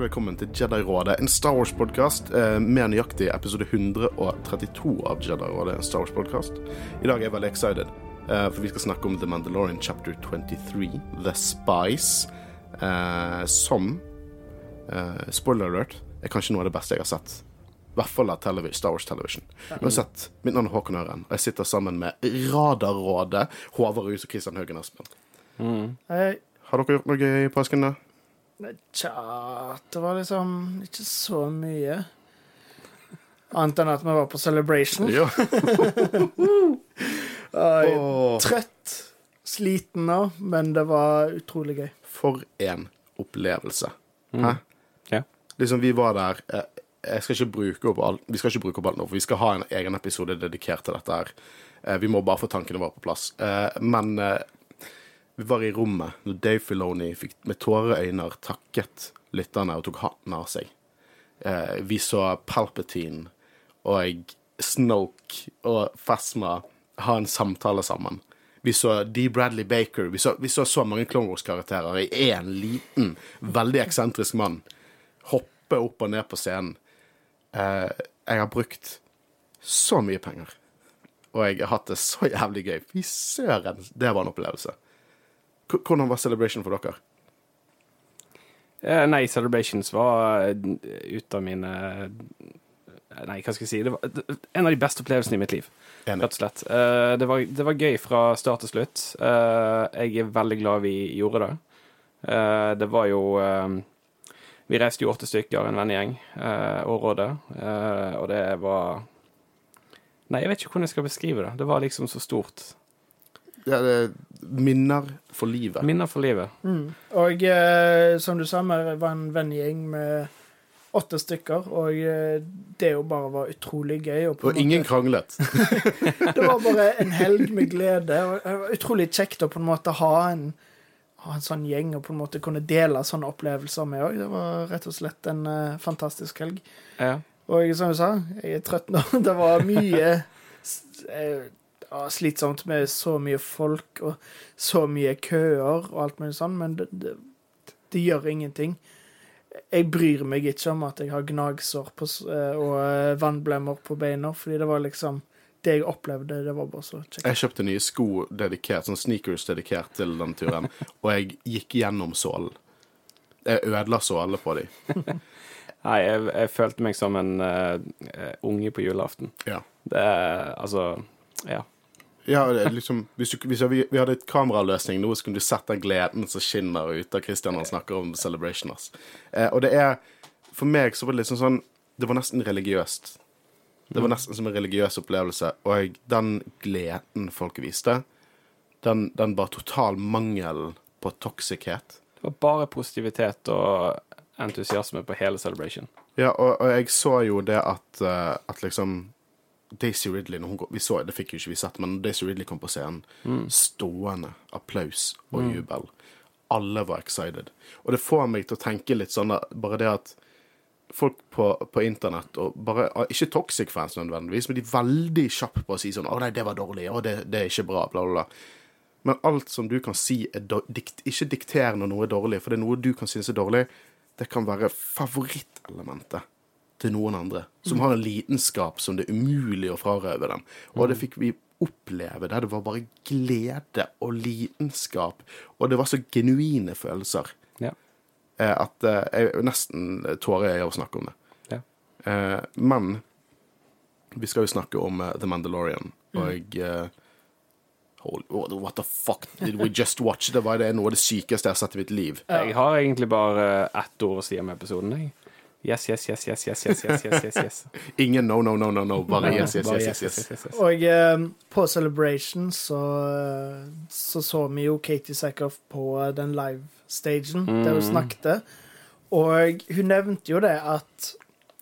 hjertelig velkommen til Jedi-rådet, en Star Wars-podkast. Eh, mer nøyaktig episode 132 av Jedi-rådet, en Star Wars-podkast. I dag er jeg veldig excited, eh, for vi skal snakke om The Mandalorian chapter 23, The Spice, eh, som eh, Spoiler alert er kanskje noe av det beste jeg har sett. I hvert fall av Star Wars Television. Uansett, mitt navn er Håkon Øren, og jeg sitter sammen med Radarrådet, Håvard Rus og Kristian Haugen Espen. Hei. Har dere gjort noe gøy i påsken? da? Tja, det var liksom ikke så mye. Annet enn at vi var på Celebration. Ja. Oi, Åh. Trøtt, sliten nå, men det var utrolig gøy. For en opplevelse. Hæ? Ja. Liksom, vi var der eh, Jeg skal ikke bruke opp alt Vi skal ikke bruke opp alt nå, for vi skal ha en egen episode dedikert til dette her. Eh, Vi må bare få tankene våre på plass. Eh, Men vi var i rommet når Dave Filoni fikk med tårer i øyne takket lytterne og tok hatten av seg. Eh, Vi så Palpatine og Snoke og Fasma ha en samtale sammen. Vi så D. Bradley Baker. Vi så, vi så så mange Clone Wars-karakterer i én liten, veldig eksentrisk mann hoppe opp og ned på scenen. Eh, jeg har brukt så mye penger, og jeg har hatt det så jævlig gøy. Fy søren, det var en opplevelse. Hvordan var Celebration for dere? Eh, Nei, Celebrations var eh, ut av mine eh, Nei, hva skal jeg si? Det var en av de beste opplevelsene i mitt liv, Enig. rett og slett. Eh, Det var, det var gøy fra start til slutt. Eh, Jeg er veldig glad vi gjorde det. Det var jo Vi reiste jo åtte stykker, en vennegjeng, og rådet, og det var Nei, jeg vet ikke hvordan jeg skal beskrive det. Det var liksom så stort. Det, minner for livet. Minner for livet. Og eh, som du sa, vi var en vennegjeng med åtte stykker, og eh, det jo bare var utrolig gøy. Og, Og ingen måte, kranglet. det var bare en helg med glede. Og det var utrolig kjekt å på en måte ha en, ha en sånn gjeng og på en måte kunne dele sånne opplevelser med òg. Det var rett og slett en uh, fantastisk helg. Ja. Og som du sa, jeg er trøtt nå. Det var mye eh, slitsomt med så mye folk og så mye køer og alt mulig sånn, men det, det, det gjør ingenting. Jeg bryr meg ikke om at jeg har gnagsår på, eh, og eh, vannblemmer på beina, fordi det var liksom Det jeg opplevde, det var bare så kjekt. Jeg kjøpte nye sko dedikert, sånn sneakers dedikert til den turen, og jeg gikk gjennom sålen. Jeg ødela sålene på dem. Nei, jeg, jeg følte meg som en eh, unge på julaften. Ja. Det er altså Ja. Ja, liksom, hvis, du, hvis vi, vi hadde et kameraløsning nå, så kunne du sett den gleden som skinner ut av Christian når han snakker om Celebrationers. Eh, og det er For meg så var det liksom sånn Det var nesten religiøst. Det var nesten som en religiøs opplevelse. Og den gleden folk viste, den, den bare total mangel på toxichet. Det var bare positivitet og entusiasme på hele Celebration. Ja, og, og jeg så jo det at, eh, at liksom Daisy Ridley når hun kom, vi så, Det fikk jo ikke vi sett, men Daisy Ridley kom på scenen, stående applaus og jubel. Alle var excited. Og det får meg til å tenke litt sånn da, bare det at folk på, på internett, og bare, ah, ikke toxic fans nødvendigvis, men de er veldig kjappe på å si sånn 'Å nei, det var dårlig. Å, det, det er ikke bra', bla, bla, bla. Men alt som du kan si er dikt, Ikke dikter når noe er dårlig, for det er noe du kan synes er dårlig. Det kan være favorittelementet til noen andre, som har en lidenskap som det er umulig å frarøve dem. Og det fikk vi oppleve der det var bare glede og lidenskap, og det var så genuine følelser Ja. eh, at eh, jeg nesten tårer jeg av å snakke om det. ja. Eh, men vi skal jo snakke om The Mandalorian, og jeg holy, What the fuck did we just watch? Det var det noe av det sykeste jeg har sett i mitt liv. Jeg har egentlig bare ett ord å si om episoden. Jeg. Yes, yes, yes, yes, yes, yes, yes, yes, yes, yes. Ingen no, no, no, no, no. Bare yes, yes, yes, yes, yes. yes, yes. Og eh, på Celebration så, så så vi jo Katie Sackhoff på eh, den live-stagen der hun snakket. Og hun nevnte jo det at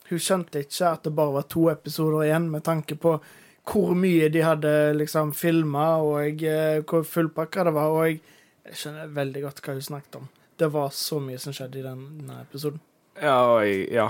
hun skjønte ikke at det bare var to episoder igjen, med tanke på hvor mye de hadde liksom filma, og eh, hvor fullpakka det var. Og jeg, jeg skjønner veldig godt hva hun snakket om. Det var så mye som skjedde i den, denne episoden. Ja, og jeg, ja.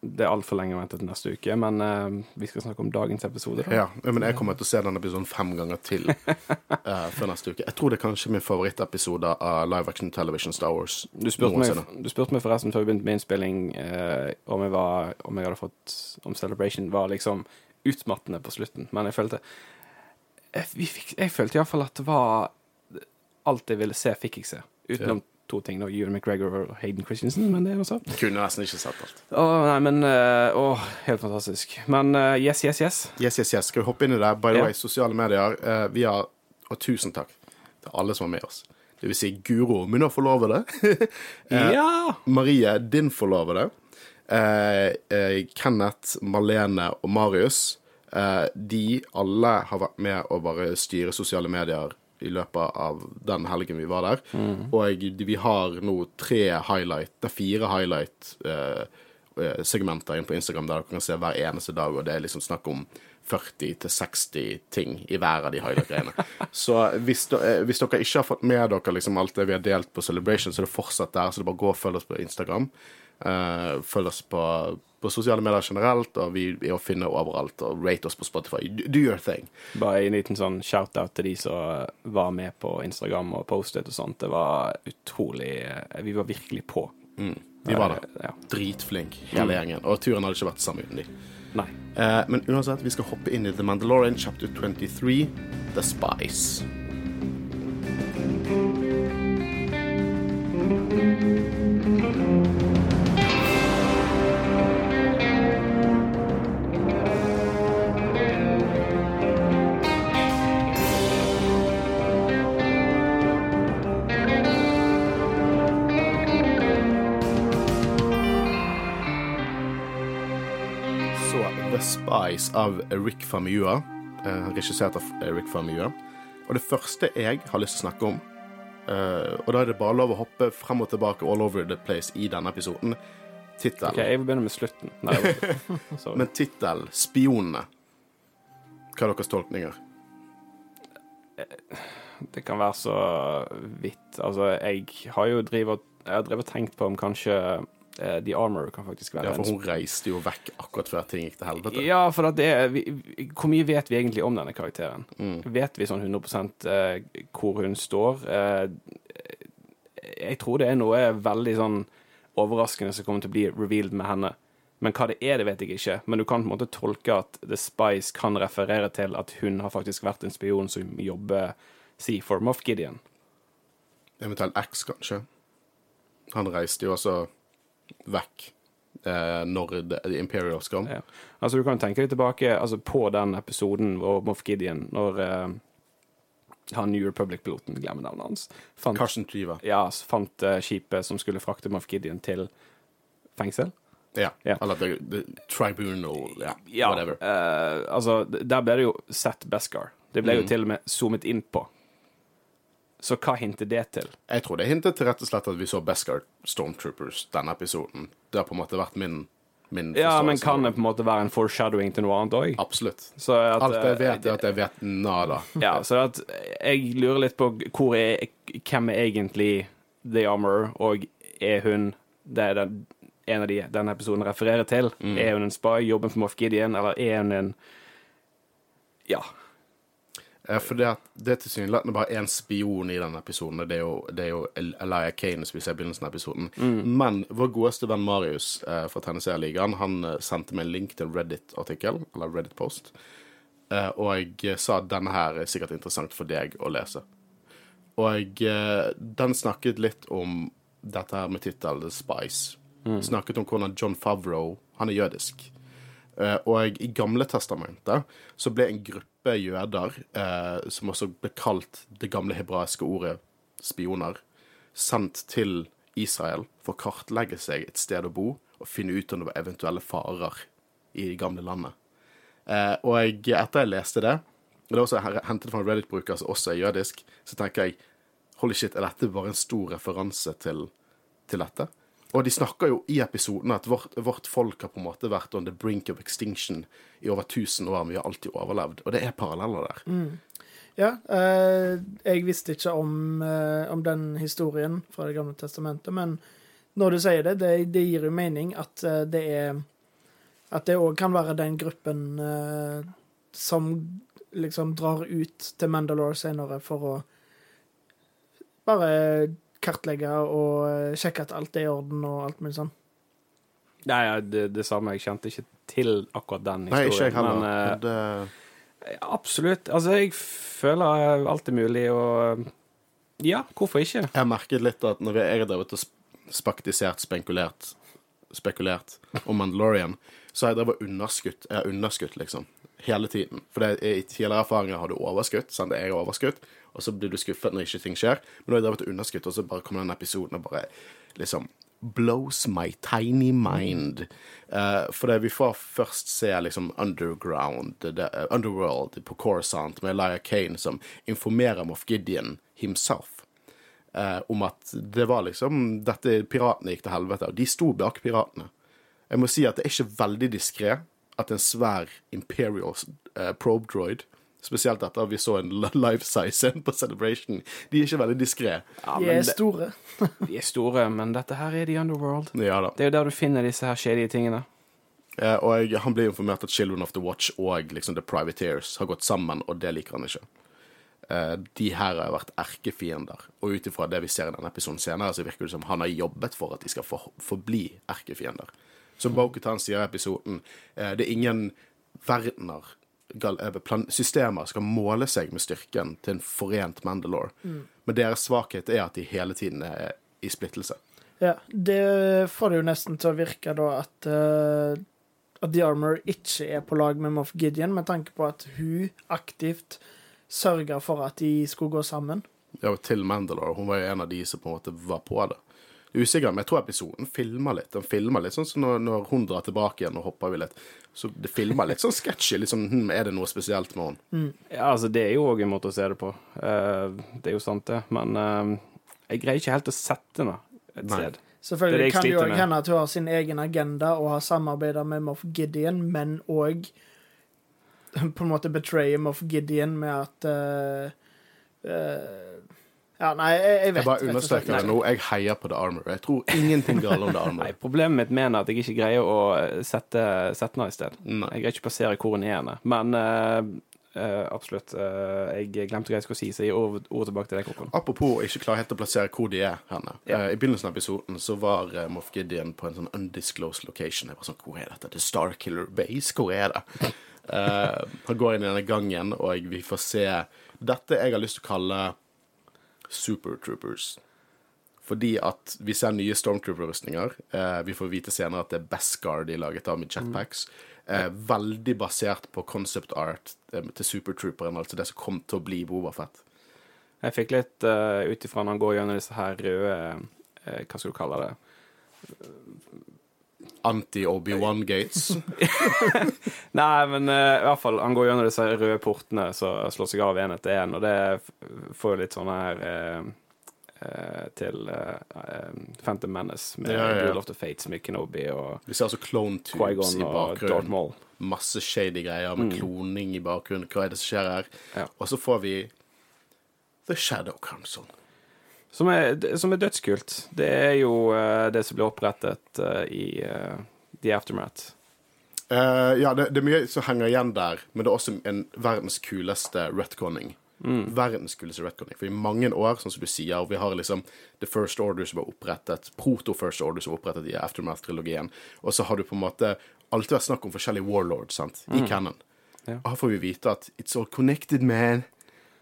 det er altfor lenge å vente til neste uke, men eh, vi skal snakke om dagens episode. Da. Ja, men jeg kommer til å se denne episoden fem ganger til eh, før neste uke. Jeg tror det er kanskje min favorittepisode av Live Action Television Star Wars. Du spurte, meg, du spurte meg forresten før vi begynte med innspilling eh, om, jeg var, om jeg hadde fått Om Celebration var liksom utmattende på slutten, men jeg følte Jeg, vi fikk, jeg følte iallfall at det var Alt jeg ville se, fikk jeg se. Utenom to ting, da. Ewan McGregor og Hayden Christensen, men det er også Kunne nesten ikke sett alt. Å, nei, men eh, Å, helt fantastisk. Men eh, yes, yes, yes. Yes, yes, yes. Skal vi hoppe inn i det? By the yeah. way, sosiale medier. eh, vi har Og tusen takk til alle som var med oss. Det vil si Guro, min forlovede. Ja! Marie, din forlovede. Eh, eh, Kenneth, Malene og Marius. Eh, de alle har vært med å bare styre sosiale medier i løpet av den helgen vi var der. Og vi har nå tre highlight, det er fire highlight eh, eh, segmenter inn på Instagram der dere kan se hver eneste dag, og det er liksom snakk om 40-60 ting i hver av de highlight-greiene. Så hvis, eh, hvis dere ikke har fått med dere liksom alt det vi har delt på Celebration, så er det fortsatt der. Så det bare gå og følg oss på Instagram. Eh, følg oss på, på sosiale medier generelt, og vi er å finne overalt. Og rate oss på Spotify. Do, your thing. Bare en liten sånn shout-out til de som var med på Instagram og postet og sånt. Det var utrolig eh, Vi var virkelig på. Vi var der. Ja. Dritflink, hele gjengen. Og turen hadde ikke vært sammen uten de. Nei. Eh, men uansett, vi skal hoppe inn i The Mandalorian chapter 23, The Spice. Spice av Rick Famua, eh, regissert av Rick Famua. Og det første jeg har lyst til å snakke om, eh, og da er det bare lov å hoppe frem og tilbake all over the place i denne episoden, tittelen OK, jeg vil begynne med slutten. Nei. Men tittelen Spionene. Hva er deres tolkninger? Det kan være så vidt. Altså, jeg har jo drevet og tenkt på om kanskje eh, The Armor kan faktisk være Ja, for hun reiste jo vekk akkurat før ting gikk til helvete. Ja, for det er, vi, Hvor mye vet vi egentlig om denne karakteren? Mm. Vet vi sånn 100 eh, hvor hun står? Eh, jeg tror det er noe veldig sånn overraskende som kommer til å bli revealed med henne. Men hva det er, det vet jeg ikke. Men du kan på en måte tolke at The Spice kan referere til at hun har faktisk vært en spion som jobber si for Moff Gideon. Eventuelt X, kanskje. Han reiste jo også vekk eh, når The, Imperials kom. Ja. Altså Du kan tenke deg tilbake altså, på den episoden hvor Moff Gideon, når eh, han New Republic-piloten, glemmer navnet hans, fant Carson Triva. ja, fant eh, skipet som skulle frakte Moff Gideon til fengsel. Ja. Ja. Eller the, the Tribunal, ja, whatever. eh, altså, der ble det jo sett Beskar. Det ble Mm. jo til og med zoomet inn på. Så hva hinter det til? Jeg tror det hintet til rett og slett at vi så Beskar Stormtroopers denne episoden. Det har på en måte vært min, min Ja, men kan det på en måte være en foreshadowing til noe annet òg? Absolutt. Så at, Alt jeg vet, eh, er at jeg vet nada. Ja, så at jeg lurer litt på hvor er, hvem er egentlig The Armor, og er hun det er den, en av de denne episoden refererer til? Mm. Er hun en spy, Jobben for Moff Gideon, eller er hun en Ja. Eh, For det, at det er tilsynelatende bare én spion i denne episoden, det er jo, det er jo Elia Elijah Kane, som vi ser i begynnelsen av episoden. Men vår godeste venn Marius eh, fra Tennisseerligaen, han eh, sendte meg en link til en Reddit-artikkel, eller Reddit-post, eh, og jeg sa at denne her er sikkert interessant for deg å lese. Og eh, den snakket litt om dette her med tittelen The Spice. Snakket om hvordan John Favreau Han er jødisk. Eh, og i Gamle testamentet så ble en gruppe jøder, eh, som også ble kalt det gamle hebraiske ordet spioner, sendt til Israel for å kartlegge seg et sted å bo og finne ut om det var eventuelle farer i det gamle landet. Eh, og jeg, etter jeg leste det, og det er også hentet fra en Reddit-bruker som også er jødisk, så tenker jeg holy shit, er dette bare en stor referanse til, til dette? Og de snakker jo i episoden at vårt, vårt folk har på en måte vært on the brink of extinction i over 1000 år, men vi har alltid overlevd. Og det er paralleller der. Ja, eh, jeg visste ikke om, eh, om den historien fra Det gamle testamentet, men når du sier det, det, det gir jo mening at eh, det er At det òg kan være den gruppen eh, som liksom drar ut til Mandalore senere for å bare kartlegge og eh, sjekke at alt er i orden og alt mulig sånn. Nei, ja, det, det samme. Jeg kjente ikke til akkurat den historien. Nei, ikke jeg heller. Men eh, det, absolutt. Altså, jeg føler alt er mulig, og ja, hvorfor ikke? jeg merket litt at når jeg har drevet og spaktisert, spekulert, spekulert om Mandalorian, så har jeg drevet og underskutt. Jeg har underskutt, liksom. Hele tiden. For det, i tidligere erfaringer har du overskutt. Sant? Jeg har overskutt, og så blir du skuffet når ikke ting skjer. Men nå har jeg drevet underskutt, og så bare kommer den episoden og bare liksom blows my tiny mind. Uh, for det vi får først se liksom underground, the, uh, underworld på Corsant med Elijah Kane som informerer Moff Gideon himself uh, om at det var liksom Dette piratene gikk til helvete, og de sto bak piratene. Jeg må si at det er ikke veldig diskré at en svær Imperial uh, probe droid Spesielt etter at vi så en life size en på Celebration. De er ikke veldig diskré. Ja, De er store. de er store, men dette her er The Underworld. Ja da. Det er jo der du finner disse her kjedelige tingene. Eh, og jeg, han blir informert at Children of the Watch og liksom The Privateers har gått sammen, og det liker han ikke. Eh, de her har vært erkefiender, og ut ifra det vi ser i denne episoden senere, så virker det som han har jobbet for at de skal for, forbli erkefiender. Som Bokutan sier i episoden, eh, det er ingen verdener, eh, systemer, skal måle seg med styrken til en forent Mandalore. Men deres svakhet er at de hele tiden er i splittelse. Ja, det får det jo nesten til å virke da at uh, at The Armor ikke er på lag med Moff Gideon, med tanke på at hun aktivt sørga for at de skulle gå sammen. Ja, og til Mandalore. Hun var jo en av de som på en måte var på det. Er Usikker, men jeg tror episoden filmer litt. Den filmer litt sånn som når, når hun drar tilbake igjen og hopper vi litt. Så det filmer litt sånn sketchy. Liksom, hm, er det noe spesielt med henne? Ja, altså, det er jo òg en måte å se det på. Uh, det er jo sant, det. Men uh, jeg greier ikke helt å sette henne et Nei. sted. Selvfølgelig det kan det jo hende at hun har sin egen agenda og har samarbeida med Moff Gideon, men òg på en måte betrayer Moff Gideon med at uh, eh, Ja, nei, jeg, jeg vet Jeg bare understreker det nå. Jeg heier på The Armor. Jeg tror ingenting galt om The Armor. Nei, Problemet mitt mener er at jeg ikke greier å eh, sette, sette henne i sted. Nei. Jeg greier ikke å plassere hvor den er henne. Men uh, eh, absolutt. Uh, jeg glemte hva jeg skulle si, så jeg gir ordet ord tilbake til deg, Kokon. Apropos ikke klare helt å plassere hvor de er henne. Ja. Uh, I begynnelsen av episoden så var uh, Moff Gideon på en sånn undisclosed location. Jeg var sånn, Hvor er dette? The Starkiller Base? Hvor er det? Eh, han går inn i denne gangen, og vi får se dette jeg har lyst til å kalle Super Troopers. Fordi at vi ser nye Stormtrooper-rustninger. Eh, vi får vite senere at det er Beskar de laget av med jetpacks. Eh, veldig basert på concept art eh, til Supertrooperen, altså det som kom til å bli Boba Fett. Jeg fikk litt uh, ut ifra når han går gjennom disse her røde eh, Hva skal du kalle det? Anti-Obi-Wan Gates. Nei, men uh, i hvert fall han går gjennom disse røde portene som slår seg av en etter en, og det får jo litt sånn her uh, uh, til Phantom Menace med Ja, ja. Duel of the Fates med Kenobi og Vi ser altså Clone Tubes i bakgrunnen. Masse shady greier med kloning i bakgrunnen. Hva er det som skjer her? Ja. Og så får vi The Shadow Council. Som er, som er dødskult. Det er jo uh, det som ble opprettet uh, i uh, The Aftermath. Ja, det, det er mye som henger igjen der, men det er også en verdens kuleste retconning. Verdens kuleste retconning. For i mange år, sånn som du sier, og vi har liksom The First Order som var opprettet, Proto-First Order som var opprettet i Aftermath-trilogien, og så har du på en måte alltid vært snakk om forskjellige warlords, sant, i canon. Ja. Her får vi vite at it's all connected, man.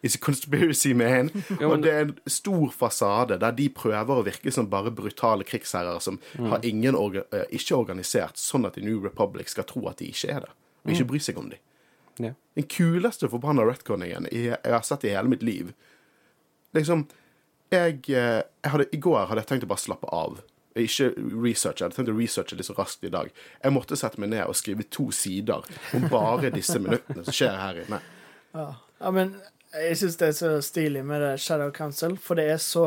It's a conspiracy, man. Jo, Og det er en stor fasade der de prøver å virke som bare brutale krigsherrer som har ingen orga eh, ikke organisert, sånn at The New Republic skal tro at de ikke er det, og ikke bry seg om dem. Ja. Den kuleste forbanna retconningen jeg jeg har sett i hele mitt liv. Liksom jeg, eh, jeg hadde, I går hadde jeg tenkt å bare slappe av. Ikke researche. Jeg hadde tenkt å researche litt så raskt i dag. Jeg måtte sette meg ned og skrive to sider om bare disse minuttene som skjer her inne. Ja, men jeg syns det er så stilig med det Shadow Council, for det er så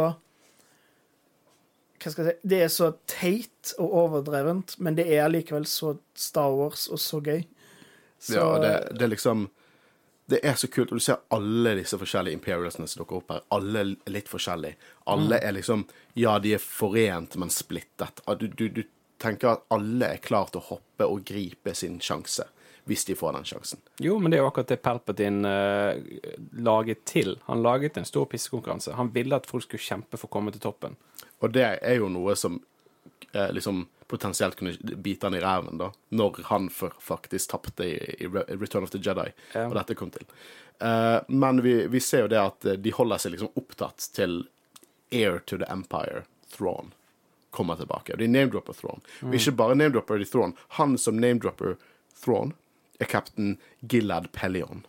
Hva skal jeg si Det er så teit og overdrevent, men det er allikevel så Star Wars og så gøy. Så, Ja, det, det er liksom Det er så kult. Og du ser alle disse forskjellige imperialsene som dukker opp her. Alle er litt forskjellige. Alle er liksom Ja, de er forent, men splittet. Du, du, du tenker at alle er klar til å hoppe og gripe sin sjanse, hvis de får den sjansen. Jo, men det er jo akkurat det Palpatine uh, laget til. Han laget en stor pissekonkurranse. Han ville at folk skulle kjempe for å komme til toppen. Og det er jo noe som uh, liksom potensielt kunne bite han i ræven, da, når han faktisk tapte i, i Return of the Jedi, Ja. og dette kom til. Uh, men vi, vi ser jo det at de holder seg liksom opptatt til Air to the Empire, Thrawn, kommer tilbake. Og de name-dropper Thrawn. Og ikke bare name-dropper de Thrawn. Han som name-dropper Thrawn, er kaptein Gilad Pelion.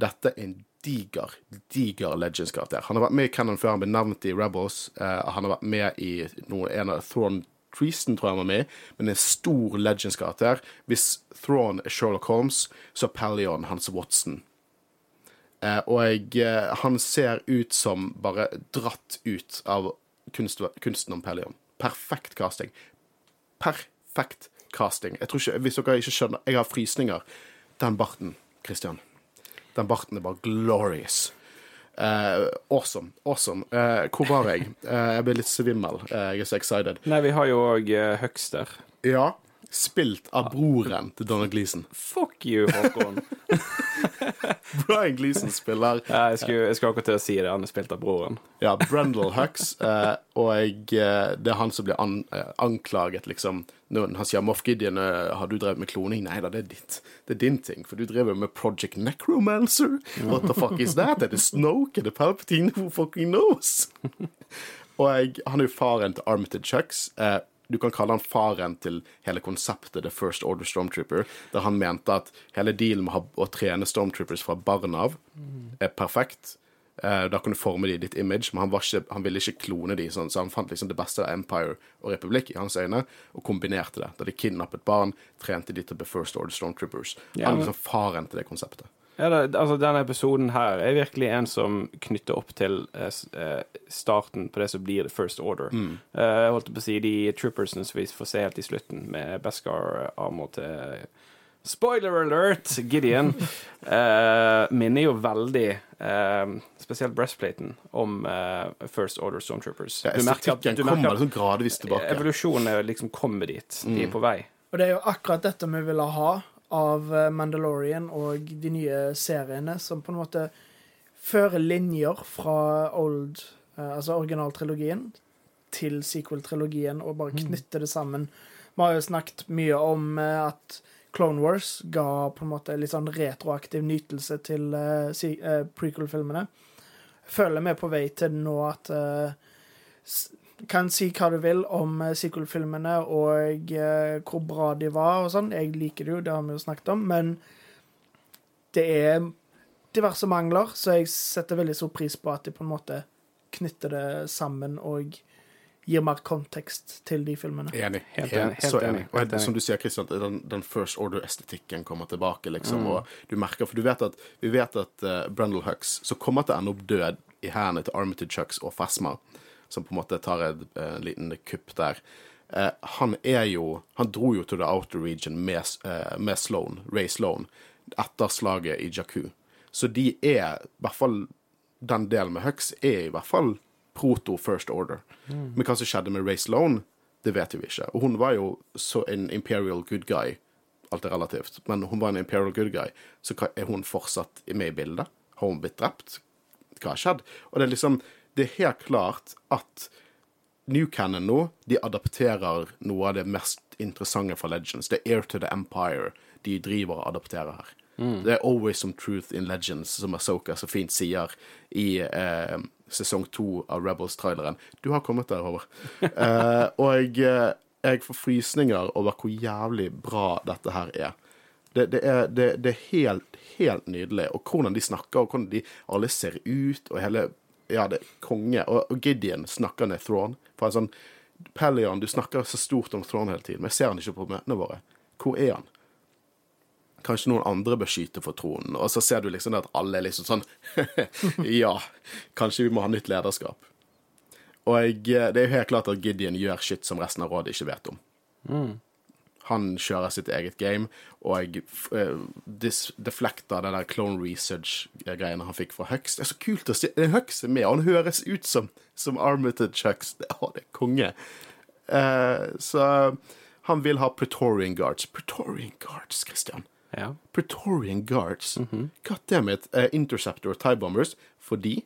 Dette er en diger, diger Legends-karakter. Han har vært med i Cannon før han ble nevnt i Rebels. Uh, han har vært med i noen, en av Thrawn Treason, tror jeg han var med i, men en stor Legends-karakter. Hvis Thrawn er Sherlock Holmes, så er Pelion hans Watson. Uh, og eh, han ser ut som bare dratt ut av kunst, kunsten om Pelion. Perfekt casting. Perfekt casting. Jeg tror ikke, Hvis dere ikke skjønner Jeg har frysninger. Den barten, Christian. Den barten er bare glorious. Uh, awesome. Awesome. Uh, hvor var jeg? Uh, jeg ble litt svimmel. Jeg er så excited. Nei, vi har jo òg uh, Huckster. Ja. Spilt av broren til Donald Gleeson. Fuck you, Håkon. Brian Gleeson spiller Ja, jeg, skulle, jeg skulle akkurat til å si det. Han er spilt av broren. Ja, Brendel Hux, eh, og jeg, eh, det er han som blir an, eh, anklaget, liksom. Når han sier Moff Gideon, har du drevet med kloning? Nei da, det er ditt. Det er din ting, for du driver med Project Necromancer. What the fuck is that? Er det Snoke? Er det Palpatine? Who fucking knows? og jeg, han er jo faren til Armitage Hux. Eh, du kan kalle han faren til hele konseptet The First Order Stormtrooper, der han mente at hele dealen med å trene Stormtroopers fra barn av er perfekt. Eh, da kan du forme de i ditt image, men han, ikke, han ville ikke klone de, sånn, så han fant liksom det beste av Empire og Republikk i hans øyne, og kombinerte det. Da de kidnappet barn, trente de til The First Order Stormtroopers. Han er liksom faren til det konseptet. Ja, det, altså Denne episoden her er virkelig en som knytter opp til eh, eh, starten på det som blir The First Order. Eh, jeg holdt på å si De troopersene som vi får se helt i slutten, med Beskar-armer til Spoiler alert! Gideon. eh, minner jo veldig, eh, spesielt breastplaten, om eh, First Order Stormtroopers. Ja, Du merker at- estetikken du merker kommer at liksom gradvis tilbake. Evolusjonen er liksom kommet dit. De er på vei. Og det er jo akkurat dette vi ville ha av eh, Mandalorian og de nye seriene, som på en måte fører linjer fra old, eh, altså originaltrilogien til sequel-trilogien, og bare knytter det sammen. Vi har jo snakket mye om eh, at Clone Wars ga på en måte litt sånn retroaktiv nytelse til prequel-filmene. Føler vi er på vei til nå at kan si hva du vil om eh, sequel-filmene og eh, hvor bra de var og sånn. Jeg liker det jo, det har vi jo snakket om, men det er diverse mangler, så jeg setter veldig stor pris på at de på en måte knytter det sammen og gir mer kontekst til de filmene. Enig. Helt Helt enig, helt så enig, enig. Og helt som du sier, Christian, den, den First Order-estetikken kommer tilbake, liksom. Mm. Og du merker, for du vet at, vi vet at uh, Brendel Hux, som kommer til å ende opp død i hendene til Armitage Hux og Fasma, som på en måte tar en eh, liten kupp der. Eh, han er jo Han dro jo til The Outer Region med, eh, med Sloan, Ray Sloan, etter slaget i Jakku. Så de er i hvert fall Den delen med Hux er i hvert fall proto First Order. Men hva som skjedde med Ray Sloan, det vet vi ikke. Og hun var jo så en imperial good guy. Alt er relativt. Men hun var en imperial good guy. Så er hun fortsatt med i bildet? Har hun blitt drept? Hva har skjedd? Og det er liksom Det er helt klart at New Cannon nå, de adapterer noe av det mest interessante fra Legends. Det er Air to the Empire de driver og adapterer her. Det er always some truth in Legends, som Asoka så fint sier i eh, sesong to av Rebels-traileren. Du har kommet der, Håvard. Eh, og jeg, jeg får frysninger over hvor jævlig bra dette her er. Det, det, er, det, det er helt, helt nydelig. Og hvordan de snakker, og hvordan de alle ser ut, og hele Ja, det er konge. Og, og Gideon snakker ned Thrawn. For en sånn Pellion, du snakker så stort om Thrawn hele tiden, men jeg ser han ikke på møtene våre. Hvor er han? Kanskje noen andre bør skyte for tronen. Og så ser du liksom at alle er liksom sånn Ja, kanskje vi må ha nytt lederskap. Og jeg, det er jo helt klart at Gideon gjør shit som resten av rådet ikke vet om. Han kjører sitt eget game, og uh, deflekter det der clone research-greiene han fikk fra Hux. Det er så kult å se. Hux er med, og han høres ut som, som Armitage Hux. Det, å, det er konge. Uh, så han vil ha Pretorian Guards. Pretorian Guards, Christian. Ja. Pretorian Guards. God damn it. Uh, Interceptor og Tie Bombers. Fordi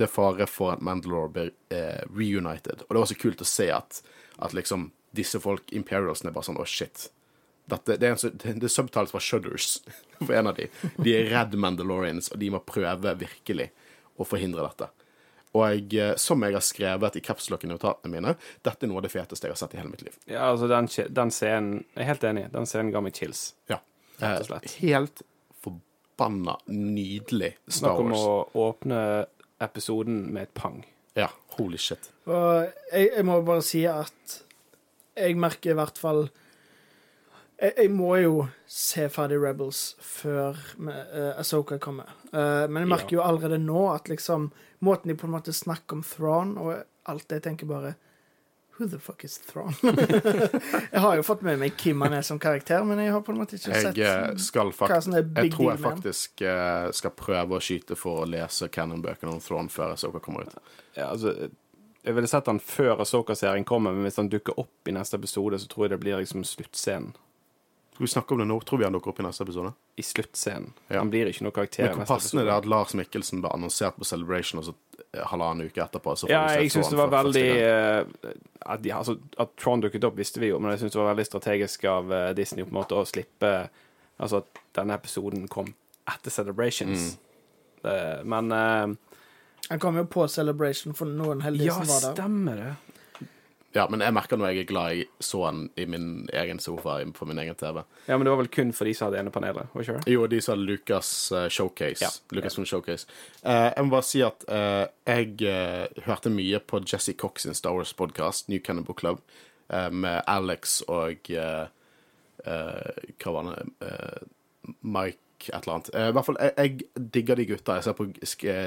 det er fare for at Mandalore blir eh, reunited. Og det var så kult å se at, at liksom disse folk, Imperialsene, er bare sånn Å, shit. Dette, det er, en, så- det det er subtitles fra Shudders for en av de. De er redd Mandalorians, og de må prøve virkelig å forhindre dette. Og jeg, eh, som jeg har skrevet i capslock i notatene mine, dette er noe av det feteste jeg har sett i hele mitt liv. ja, altså den, den scenen Jeg er helt enig. Den scenen ga meg chills. Ja. Rett og slett. Eh, helt forbanna nydelig Star Snakk om Wars. å åpne episoden med et pang. Ja, holy shit. Og jeg, jeg må bare si at jeg merker i hvert fall jeg, jeg må jo se ferdig Rebels før uh, Asoka kommer. Uh, men jeg merker jo allerede nå at liksom Måten de på en måte snakker om Thrawn og alt det, jeg tenker bare Who the fuck is Thrawn? jeg har jo fått med meg Kim han er som karakter, men jeg har på en måte ikke Jeg sett eh, skal hva som er faktisk big Jeg tror jeg faktisk uh, skal prøve å skyte for å lese Cannon-bøkene om Throne før Asoka kommer ut. Ja, altså Jeg ville sett han før Asoka-serien kommer, men hvis han dukker opp i neste episode, så tror jeg det blir liksom sluttscenen. Skal vi snakke om det nå? Tror vi han dukker opp i neste episode? I sluttscenen. Ja. Han blir ikke noe karakter Men hvor passende passende det er at Lars Mikkelsen ble annonsert på Celebration, og så eh, halvannen uke etterpå Ja, jeg syns det var veldig eh, at, de, altså, at Tron dukket opp, visste vi jo, men jeg syns det var veldig strategisk av eh, Disney på en måte å slippe Altså at denne episoden kom etter Celebrations. Mm. Det, men Han kom jo på Celebration for noen heldige Ja, som var der. stemmer det. Ja, men jeg merker nå jeg er glad jeg så han i min egen sofa på min egen TV. Ja, men det var vel kun for de som hadde ene panelet? Jo, de som hadde Lucas uh, Showcase. Ja. Lucasfilm Showcase. Uh, jeg må bare si at uh, jeg hørte mye på Jesse Cox sin Star Wars-podkast, New Cannibal Club, med Alex og eh, eh, Hva var det Eh, Et eller annet. Eh, I hvert fall, jeg, jeg digger de gutta. Jeg ser på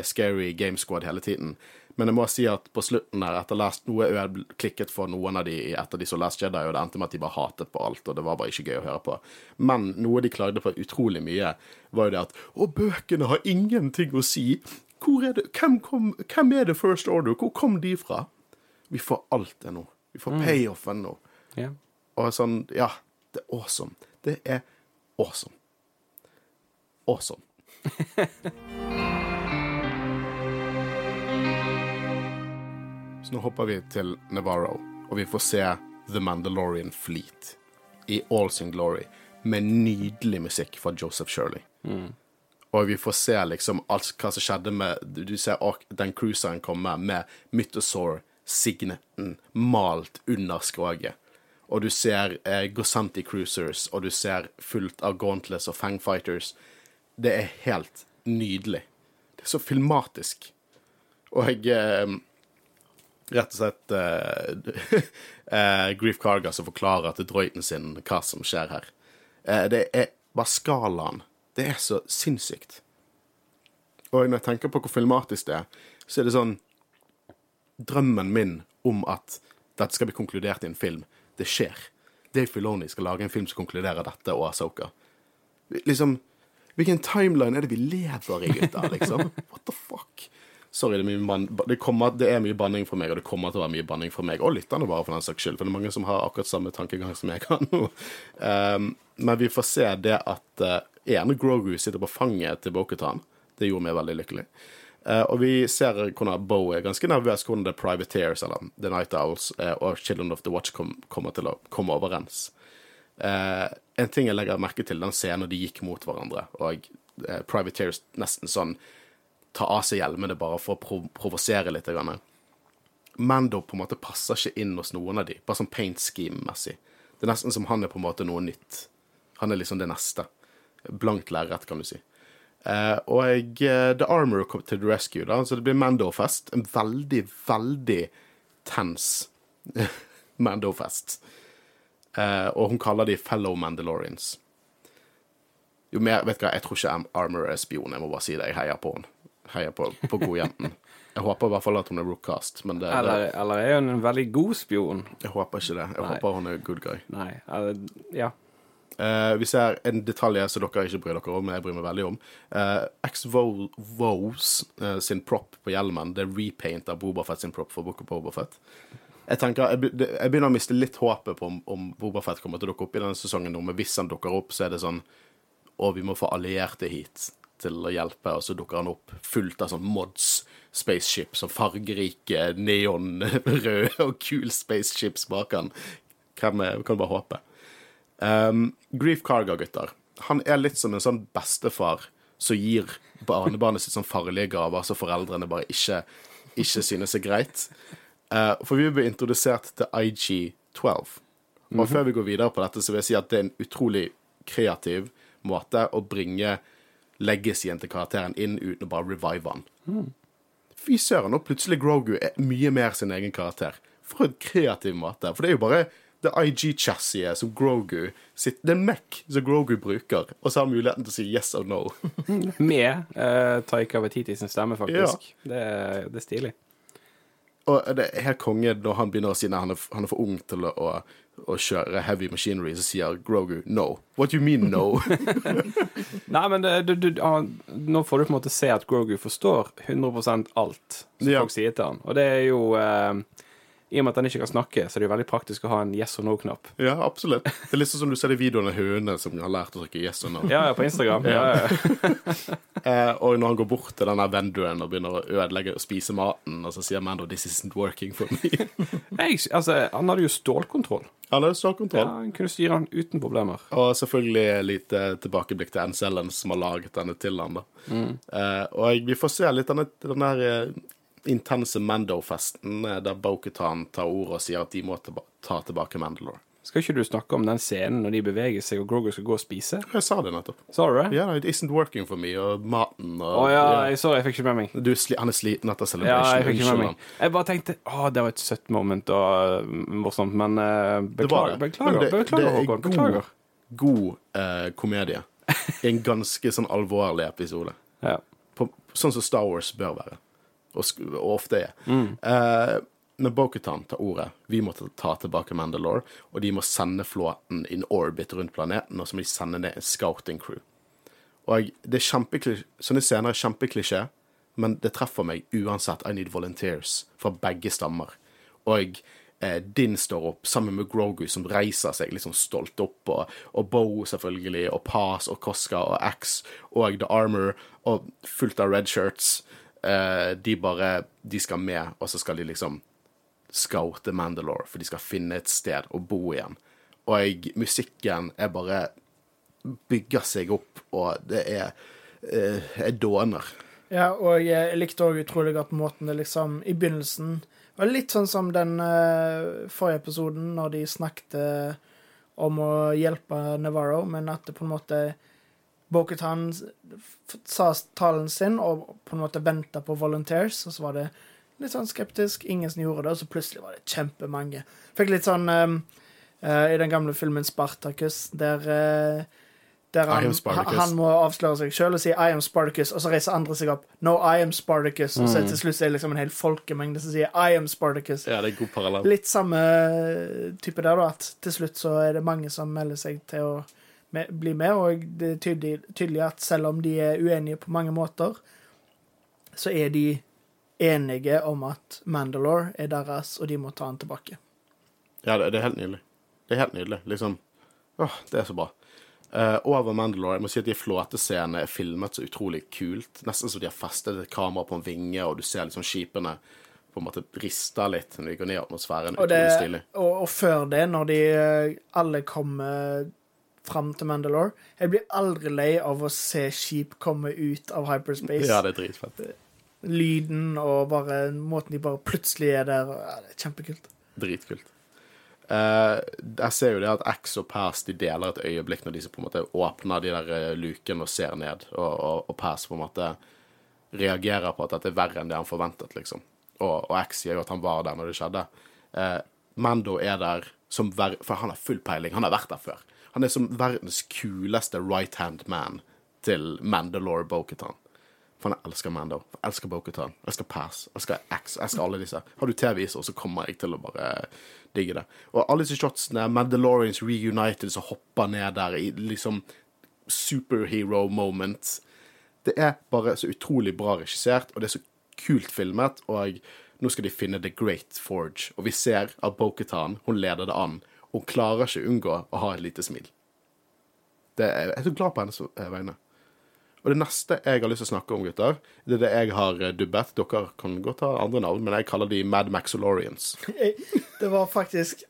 Scary Game Squad hele tiden. Men jeg må si at på slutten her, etter last, noe jeg klikket for noen av de etter de så Last Jedi, og det endte med at de bare hatet på alt, og det var bare ikke gøy å høre på. Men noe de klagde på utrolig mye, var jo det at Å, bøkene har ingenting å si. Hvor er det? Hvem, kom, hvem er det First Order? Hvor kom de fra? Vi får alt det nå. Vi får payoffen nå. Ja. Og sånn Ja, det er awesome. Det er awesome. Awesome. Så nå hopper vi til Navarro, og vi får se The Mandalorian Fleet i all sin glory, med nydelig musikk fra Joseph Shirley. Og vi får se liksom alt hva som skjedde med Du ser den cruiseren komme med Mythosaur-signeten malt under skroget. Og du ser eh, Gosanti Cruisers, og du ser fullt av Gauntless og Fangfighters. Det er helt nydelig. Det er så filmatisk. Og jeg eh, Rett og slett eh, eh, Grief Karga som forklarer til Droiten sin hva som skjer her. Eh, det er bare skalaen. Det er så sinnssykt. Og når jeg tenker på hvor filmatisk det er, så er det sånn Drømmen min om at dette skal bli konkludert i en film, det skjer. Dave Filoni skal lage en film som konkluderer dette og Asoka. Liksom Hvilken timeline er det vi lever i, gutter? Liksom? What the fuck? Sorry, det er, det, kommer, det er mye banning for meg, og det kommer til å være mye banning for meg. Og lytterne, bare, for den saks skyld. For det er mange som har akkurat samme tankegang som jeg har nå. Um, men vi får se det at uh, ene Grogu sitter på fanget til Bokutan. Det gjorde meg veldig lykkelig. Uh, og vi ser hvordan Bo er ganske nervøs hvordan The Privateers, eller The Night Owls, uh, og Children of the Watch kom, kommer til å komme overens. Eh, en ting jeg legger merke til, den scenen de gikk mot hverandre, og eh, Privateers nesten sånn tar av seg hjelmene bare for å prov provosere litt. Grann. Mando på en måte passer ikke inn hos noen av de, bare sånn paint scheme-messig. Det er nesten som han er på en måte noe nytt. Han er liksom det neste. Blankt lerret, kan du si. Uh, og eh, The Armor kom til the rescue, da, så det blir Mando-fest. En veldig, veldig tens Mando-fest. Eh, og hun kaller de fellow Mandalorians. Jo mer, vet du hva, Jeg tror ikke Armor er spion, jeg må bare si det. Jeg heier på henne. Heier på, på godjenten. Jeg håper i hvert fall at hun er rookcast, men det, det, Eller, eller er hun en veldig god spion? jeg håper ikke det. Jeg Nei. håper hun er good guy. Nei. Eller, ja. Eh, vi ser en detalj som dere ikke bryr dere om, men jeg bryr meg veldig om. Uh, X-Vows sin prop på hjelmen, det er repaint av Bobafett sin prop for Book of Bobafett. Jeg tenker, jeg, begynner å miste litt håpet på om, om Boba Fett kommer til å dukke opp i denne sesongen nå, men hvis han dukker opp, så er det sånn Å, vi må få allierte hit til å hjelpe, og så dukker han opp fullt av sånn mods spaceship, sånn fargerike, neonrøde og kule spaceships bak han. Kan vi kan bare håpe. Um, Grief Carga, gutter. Han er litt som en sånn bestefar som gir barnebarnet sitt sånn farlige gaver som foreldrene bare ikke, ikke synes er greit. Eh, for vi ble introdusert til IG12. Og før vi går videre på dette, så vil jeg si at det er en utrolig kreativ måte å bringe legacyen til karakteren inn uten å bare revive han. Fy søren, og plutselig Grogu er mye mer sin egen karakter. For en kreativ måte. For det er jo bare det IG-chassiet som Grogu sitt, Det er Mac som Grogu bruker, og så har han muligheten til å si yes or no. Med uh, Taika Watiti sin stemme, faktisk. Det, er- det er stilig. Og det er helt konge når han begynner å si nei, han er, han er for ung til å, å, kjøre heavy machinery, så sier Grogu no. What do you mean no? Nei, men det, du, du, han, nå får du på en måte se at Grogu forstår 100 alt som Ja. folk sier til han. Og det er jo eh, I og med at han ikke kan snakke, så er det jo veldig praktisk å ha en yes or no-knapp. ja, absolutt. Det er litt sånn som du ser de videoene av hønene som har lært å trykke yes or no. Ja, ja, på Instagram. Ja, ja. Eh, og når han går bort til denne venduen og begynner å ødelegge og spise maten, og så sier Mando 'this isn't working for me'. Jeg, altså, han hadde jo stålkontroll. Han Ja, stålkontroll. han kunne styre han uten problemer. Og selvfølgelig litt lite tilbakeblikk til Ann som har laget denne til han. da. Eh, og vi får se litt av den, den der eh, intense Mando-festen eh, der Boketan tar ordet og sier at de må ta tilbake Mandalore. Skal ikke du snakke om den scenen når de beveger seg og Grogu skal gå og spise? Jeg sa det nettopp. Sa du det? Ja, it isn't working for me, og maten og Å ja, ja. jeg, sorry, jeg fikk ikke med meg. Du, han er sliten etter Ja, jeg fikk ikke med meg. Jeg bare tenkte å, det var et søtt moment og uh, morsomt, men uh, Det var beklager, det. beklager, Men det- beklager, det Håkon. god- Beklager. God eh, komedie. En ganske sånn alvorlig episode. Ja. på, sånn som Star Wars bør være, og, og ofte er. Mm. Eh, når Bokutan tar ordet, vi må ta, tilbake Mandalore, og de må sende flåten in orbit rundt planeten, og så må de sende ned en scouting crew. Og det er kjempeklisjé, Sånne scener er kjempeklisjé, men det treffer meg uansett. I need volunteers fra begge stammer. Og eh, Din står opp sammen med Grogu, som reiser seg liksom stolt opp, og, og Bo selvfølgelig, og Paz og Koska og X og The Armor, og fullt av red shirts. Eh, de bare De skal med, og så skal de liksom scoute Mandalore, for de skal finne et sted å bo igjen. Og musikken er bare bygger seg opp, og det er, eh, er dåner. Ja, og jeg likte òg utrolig godt måten det liksom I begynnelsen var litt sånn som den eh, forrige episoden, når de snakket om å hjelpe Navarro, men at det på en måte Bokutan sa talen sin og på en måte venta på volunteers, og så var det litt sånn skeptisk, ingen som gjorde det, og så plutselig var det kjempemange. Fikk litt sånn um, uh, i den gamle filmen Spartacus, der uh, der han, han må avsløre seg sjøl og si 'I am Spartacus', og så reiser andre seg opp 'No, I am Spartacus', og så til slutt er det liksom en hel folkemengde som sier 'I am Spartacus'. Ja, det er god parallell. Litt samme type der, da, at til slutt så er det mange som melder seg til å me- bli med, og det er tydelig, tydelig at selv om de er uenige på mange måter, så er de enige om at Mandalore er deres, og de må ta han tilbake. Ja, det, det er helt nydelig. Det er helt nydelig. Liksom Åh, det er så bra. Uh, over Mandalore, jeg må si at de flåtescenene er filmet så utrolig kult. Nesten som de har festet et kamera på en vinge, og du ser liksom skipene på en måte rister litt når de går ned i atmosfæren. Og, det, og, og før det, når de eh, alle kommer fram til Mandalore Jeg blir aldri lei av å se skip komme ut av hyperspace. Ja, det er dritfett. Lyden og bare måten de bare plutselig er der. Ja, det er kjempekult. Dritkult. Uh, jeg ser jo det at X og Pass de deler et øyeblikk når de på en måte åpner de der eh, lukene og ser ned, og, og, og Pass på en måte reagerer på at dette er verre enn det han forventet, liksom. Og, og X sier jo at han var der når det skjedde. Uh, Mando er der som ver For han har full peiling. Han har vært der før. Han er som verdens kuleste right hand man til Mandalore Boketan. For han elsker Mando. Jeg elsker Boketan, elsker Pass. Elsker X. Elsker alle disse. Har du TV-viser, så kommer jeg til å bare digge det. Og alle disse shotsene, Mandalorians reunited som hopper ned der i liksom superhero moment. Det er bare så utrolig bra regissert, og det er så kult filmet. Og Nå skal de finne The Great Forge. Og vi ser at Boketan, hun leder det an. Og hun klarer ikke unngå å ha et lite smil. Det er, jeg er så glad på hennes eh, vegne. Og det neste jeg har lyst til å snakke om, gutter, det er det jeg har eh, dubbet. Dere kan godt ha andre navn, men jeg kaller de Mad Maxolorians. Det var faktisk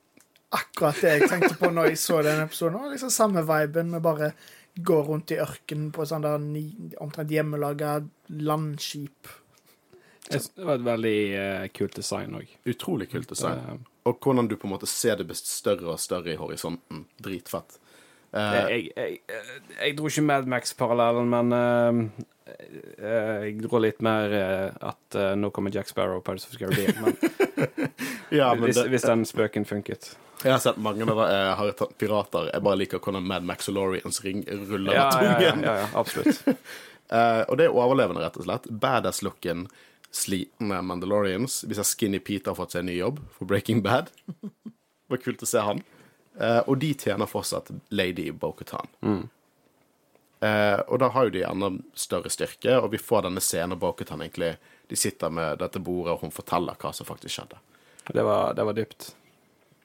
akkurat det jeg tenkte på når jeg så den episoden. Var liksom Samme viben med bare gå rundt i ørkenen på sånn der ni, omtrent hjemmelaga landskip. Det var et veldig uh, kult design òg. Utrolig kult design. Og hvordan du på en måte ser det best større og større i horisonten. Dritfett. Uh, Jeg, jeg, jeg, jeg dro ikke Mad Max-parallellen, men eh, eh, jeg dro litt mer uh, at eh, nå kommer Jack Sparrow og Pirates of Caribbean. Men, ja, men hvis, det, hvis den spøken funket. jeg har sett mange av uh, har tatt pirater. Jeg bare liker hvordan Mad Maxolorians ring ruller Ja, med ja, ja, tungen. ja, ja, absolutt. Eh, og det er overlevende, rett og slett. Badass-looken, slitne Mandalorians. Vi ser Skinny Pete har fått seg en ny jobb for Breaking Bad. Det var kult å se han. Eh, og de tjener fortsatt Lady Bokhatan. Eh, og da har jo de gjerne større styrke, og vi får denne scenen Bokutan egentlig De sitter med dette bordet, og hun forteller hva som faktisk skjedde. Det var, det var dypt.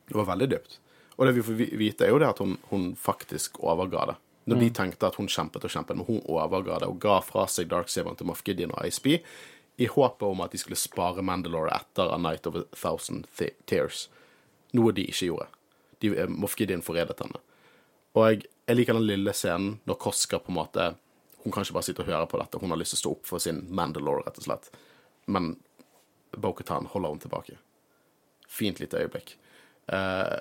Det var veldig dypt. Og det vi får vite, er jo det at hun, hun faktisk overga det. Når de tenkte at hun kjempet og kjempet, men hun overga det og ga fra seg Darksaberen til Moff Gideon og ISB i håpet om at de skulle spare Mandalore etter A Night of a Thousand Tears. Noe de ikke gjorde. De, eh, Moff Gideon forrædet henne. Og jeg, jeg liker den lille scenen når Koska på en måte Hun kan ikke bare sitte og høre på dette. Hun har lyst til å stå opp for sin Mandalore, rett og slett. Men Bokhatan holder henne tilbake. Fint lite øyeblikk. Eh,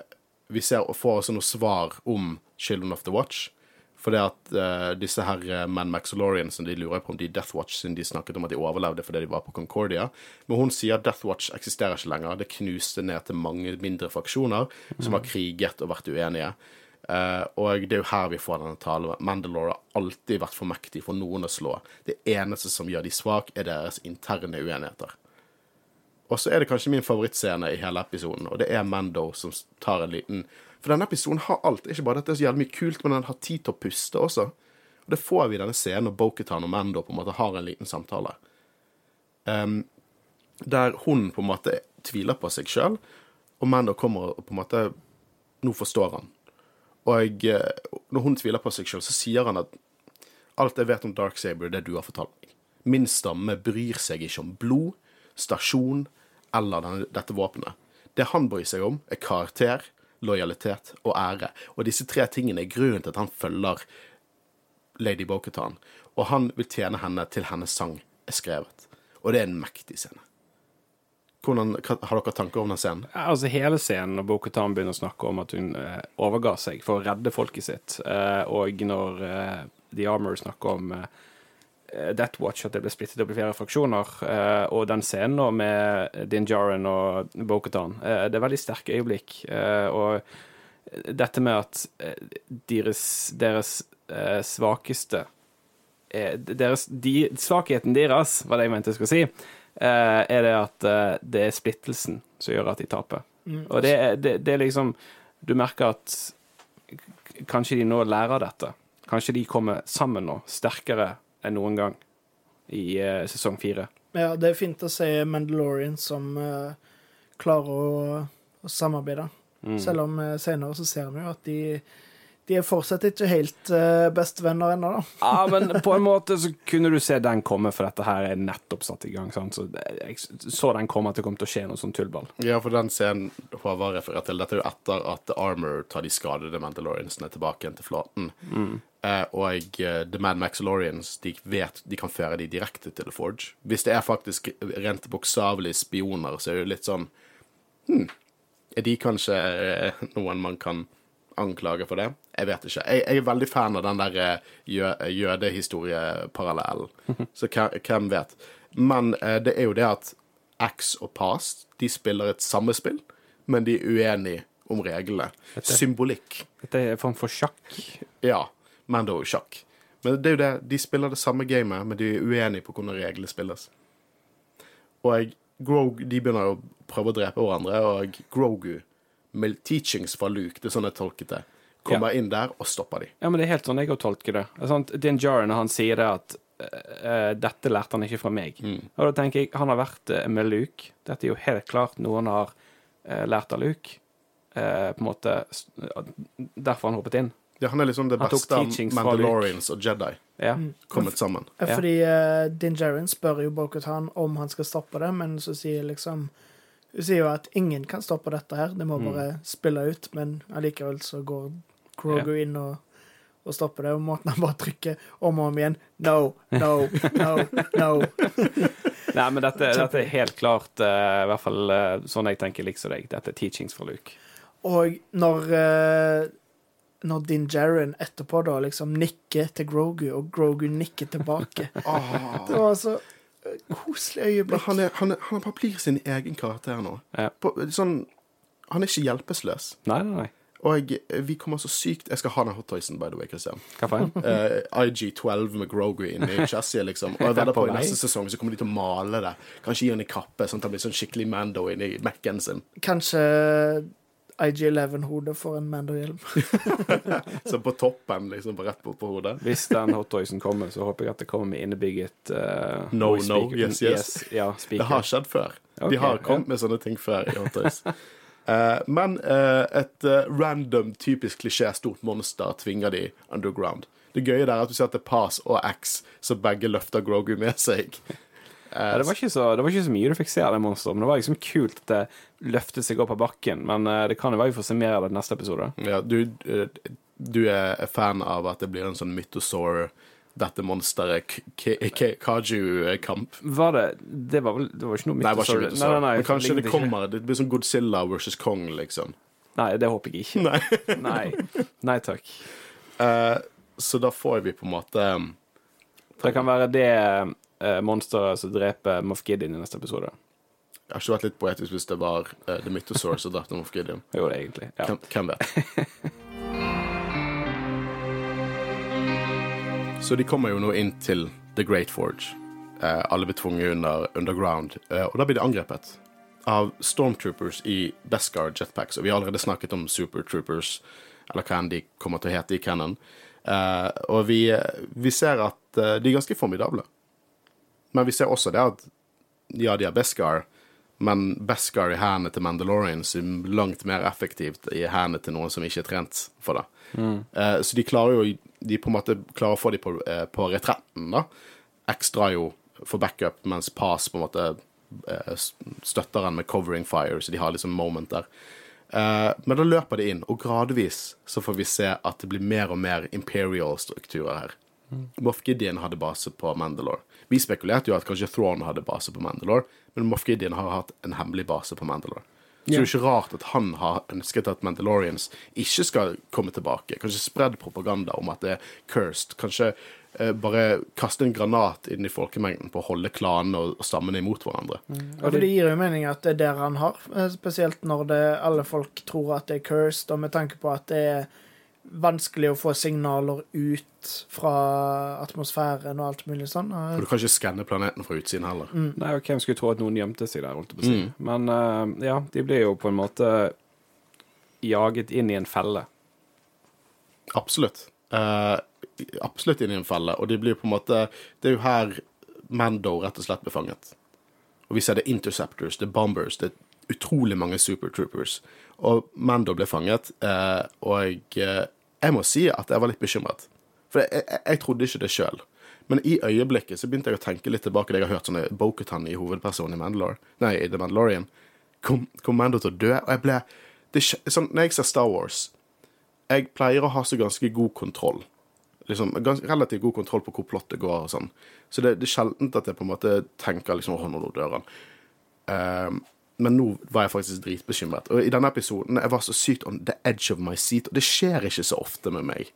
vi ser får også noe svar om Children of the Watch. For det at uh, disse her uh, Man Maxolorians de lurer på om de Death Watch, siden de snakket om at de overlevde fordi de var på Concordia. Men hun sier at Death Watch eksisterer ikke lenger. Det knuste ned til mange mindre fraksjoner som har kriget og vært uenige. Uh, og det er jo her vi får denne talen. Mandalore har alltid vært for mektig for noen å slå. Det eneste som gjør de svak, er deres interne uenigheter. Og så er det kanskje min favorittscene i hele episoden, og det er Mando som tar en liten For denne episoden har alt. Ikke bare at det er så jævlig mye kult, men den har tid til å puste også. Og det får vi i denne scenen når Boketan og Mando på en måte har en liten samtale. Um, der hun på en måte tviler på seg sjøl, og Mando kommer og på en måte Nå forstår han. Og eh, når hun tviler på seg sjøl, så sier han at alt jeg vet om Darksaber, er det du har fortalt meg. Min stamme bryr seg ikke om blod, stasjon eller denne, dette våpenet. Det han bryr seg om, er karakter, lojalitet og ære. Og disse tre tingene er grunnen til at han følger Lady Boketan. Og han vil tjene henne til hennes sang er skrevet. Og det er en mektig scene. Hvordan, har dere tanker om den scenen? Altså Hele scenen når Bo-Katan begynner å snakke om at hun eh, overga seg for å redde folket sitt, eh, og når eh, The Armor snakker om eh, Death Watch, at det ble splittet opp i flere fraksjoner, eh, og den scenen nå med Din Djarin og Bo-Katan, eh, det er veldig sterke øyeblikk. Eh, og dette med at eh, deres, deres eh, svakeste eh, deres, de, Svakheten deres, var det jeg mente jeg skulle si, eh, er det at eh, det er splittelsen som gjør at de taper. Og det, det, det er liksom Du merker at kanskje de nå lærer dette. Kanskje de kommer sammen nå, sterkere enn noen gang i uh, sesong fire. Ja, det er fint å se Mandalorian som uh, klarer å, å samarbeide. Selv om uh, senere så ser vi jo at de, de er fortsatt ikke helt uh, bestevenner ennå, da. Ja, men på en måte så kunne du se den komme, for dette her er nettopp satt i gang. Sant? Så jeg så den komme at det kom til å skje noe sånn tullball. Ja, for den scenen Håvard refererer til, dette er jo etter at The Armor tar de skadede Mandaloriansene tilbake igjen til flåten. Eh, og eh, The Mad Maxolorians de vet de kan føre de direkte til The Forge. Hvis det er faktisk rent bokstavelig spioner, så er det jo litt sånn hm, Er de kanskje eh, noen man kan anklage for det? Jeg vet ikke. Jeg, jeg er veldig fan av den der eh, jø, jødehistorieparallellen. Så hvem, vet? Men eh, det er jo det at X og Past de spiller et samme spill, men de er uenige om reglene. Symbolikk. Dette er en form for sjakk. Ja, Mando og sjakk. Men det er jo det, de spiller det samme gamet, men de er uenige på hvordan reglene spilles. Og Grogu, de begynner å prøve å drepe hverandre, og Grogu, teachings fra Luke, det er sånn jeg tolket det, kommer inn der og stopper de. Ja, men det er helt sånn jeg òg tolker det. Det sant? Din Jaren, han sier det at uh, dette lærte han ikke fra meg. Mm. Og da tenker jeg, han har vært eh, med Luke. Dette er jo helt klart noe han har uh, lært av Luke. Eh, på en måte Derfor han hoppet inn. Ja, han er liksom det beste av Mandalorians og Jedi Ja. kommet sammen. Ja, Ja. Fordi uh, Din Djarin spør jo Bo-Katan om han skal stoppe det, men så sier liksom Hun sier jo at ingen kan stoppe dette her, det må Mm. bare spille ut, men allikevel så går Grogu inn og, og stopper det, og måten han bare trykker om og om igjen No, no, no, no. Nei, men dette, dette er helt klart, uh, i hvert fall uh, sånn jeg tenker liksom deg. Dette er teachings for Luke. Og når uh, når Din Djarin etterpå da liksom nikker til Grogu, og Grogu nikker tilbake Det var så koselig øyeblikk. han, er, han, er, han bare blir sin egen karakter nå. Ja. På, sånn, han er ikke hjelpeløs. Nei, nei, nei. Og jeg, vi kommer så sykt Jeg skal ha den hottoysen, by the way, Christian. En? Eh, IG12 med Grogu inni chassiset, liksom. Og jeg vedder på På i neste sesong så kommer de til å male det. Kanskje gi han en kappe, sånn at han blir sånn skikkelig Mando inni Mac-en sin. Kanskje IG11-hodet for en Mando-hjelm. Så på toppen, liksom, rett bort på hodet. Hvis den hottoysen kommer, så håper jeg at det kommer med innebygget uh, No, no, yes, yes, yes. Ja, Det har skjedd før. Okay, De har kommet ja. med sånne ting før i Hot Toys. Eh, men uh, et uh, random, typisk klisjé stort monster tvinger de underground. Det gøye der er at du ser at det er Pass og X, så begge løfter Grogu med seg. Ja, det, var ikke så, det var ikke så mye du fikk se av det monsteret, men det var liksom kult at det løftet seg opp av bakken. Men eh, det kan jo være vi får se mer av det neste episode. Ja, du, eh, du er fan av at det blir en sånn mytosaur, dette monsteret, Kaju-kamp. Var det Det var vel det var ikke noe mytosaur- Nei, Nei, nei, nei, Men kanskje det kommer Det blir sånn Godzilla versus Kong, liksom. Nei, det håper jeg ikke. Nei. Nei, nei takk. Uh, så da får vi på en måte Det kan være det eh, monsteret som dreper Moff Gideon i neste episode. Det har ikke vært litt poetisk hvis det var uh, The Mythosaur som drepte Moff Gideon. Jo, det egentlig. Ja. Hvem, vet? Så de kommer jo nå inn til The Great Forge. Eh, alle blir tvunget under underground. Eh, og da blir de angrepet av stormtroopers i Beskar jetpacks. Og vi har allerede snakket om supertroopers, eller hva enn de kommer til å hete i Cannon. Eh, og vi, vi ser at eh, de er ganske formidable. Men vi ser også det at ja, de har Beskar, men Beskar i hendene til Mandalorians er langt mer effektivt i hendene til noen som ikke er trent for det. Eh, så de klarer jo De på en måte klarer å få dem på, eh, på retretten, da. Drar jo for backup, mens Pass på en måte eh, støtter han med covering fire, så de har liksom moment der. Eh, men da løper de inn, og gradvis så får vi se at det blir mer og mer imperial-strukturer her. Moff Gideon hadde base på Mandalore. Vi spekulerte jo at kanskje Thrawn hadde base på Mandalore, men Moff Gideon har hatt en hemmelig base på Mandalore. Så det er jo ikke rart at han har ønsket at Mandalorians ikke skal komme tilbake. Kanskje spredd propaganda om at det er cursed. Kanskje eh, bare kaste en granat inn i folkemengden på å holde klanene og, og stammene imot hverandre. Mm. Og det gir jo mening at det er der han har, eh, spesielt når det, alle folk tror at det er cursed, og med tanke på at det er vanskelig å få signaler ut fra atmosfæren og alt mulig sånn. For du kan ikke skanne planeten fra utsiden heller. Nei, og hvem skulle tro at noen gjemte seg der, holdt jeg på å si. Men uh, ja, de blir jo på en måte jaget inn i en felle. Absolutt. Uh, absolutt inn i en felle. Og de blir på en måte Det er jo her Mando rett og slett blir fanget. Og vi ser det er interceptors, det er bombers, det er utrolig mange supertroopers. Og Mando ble fanget, eh, og eh, jeg må si at jeg var litt bekymret. For jeg, jeg, jeg trodde ikke det sjøl. Men i øyeblikket så begynte jeg å tenke litt tilbake det jeg har hørt sånne Bokutan i hovedpersonen i Mandalore. Nei, i The Mandalorian. Kom, kom Mando til å dø? Og jeg ble det, sånn, Når jeg ser Star Wars jeg pleier å ha så ganske god kontroll. Liksom, gans, relativt god kontroll på hvor plottet går og sånn. Så det, det er sjeldent at jeg på en måte tenker liksom, Å, nå dør han. Ehm, men nå var jeg faktisk dritbekymret. Og i denne episoden jeg var så sykt on the edge of my seat, og det skjer ikke så ofte med meg.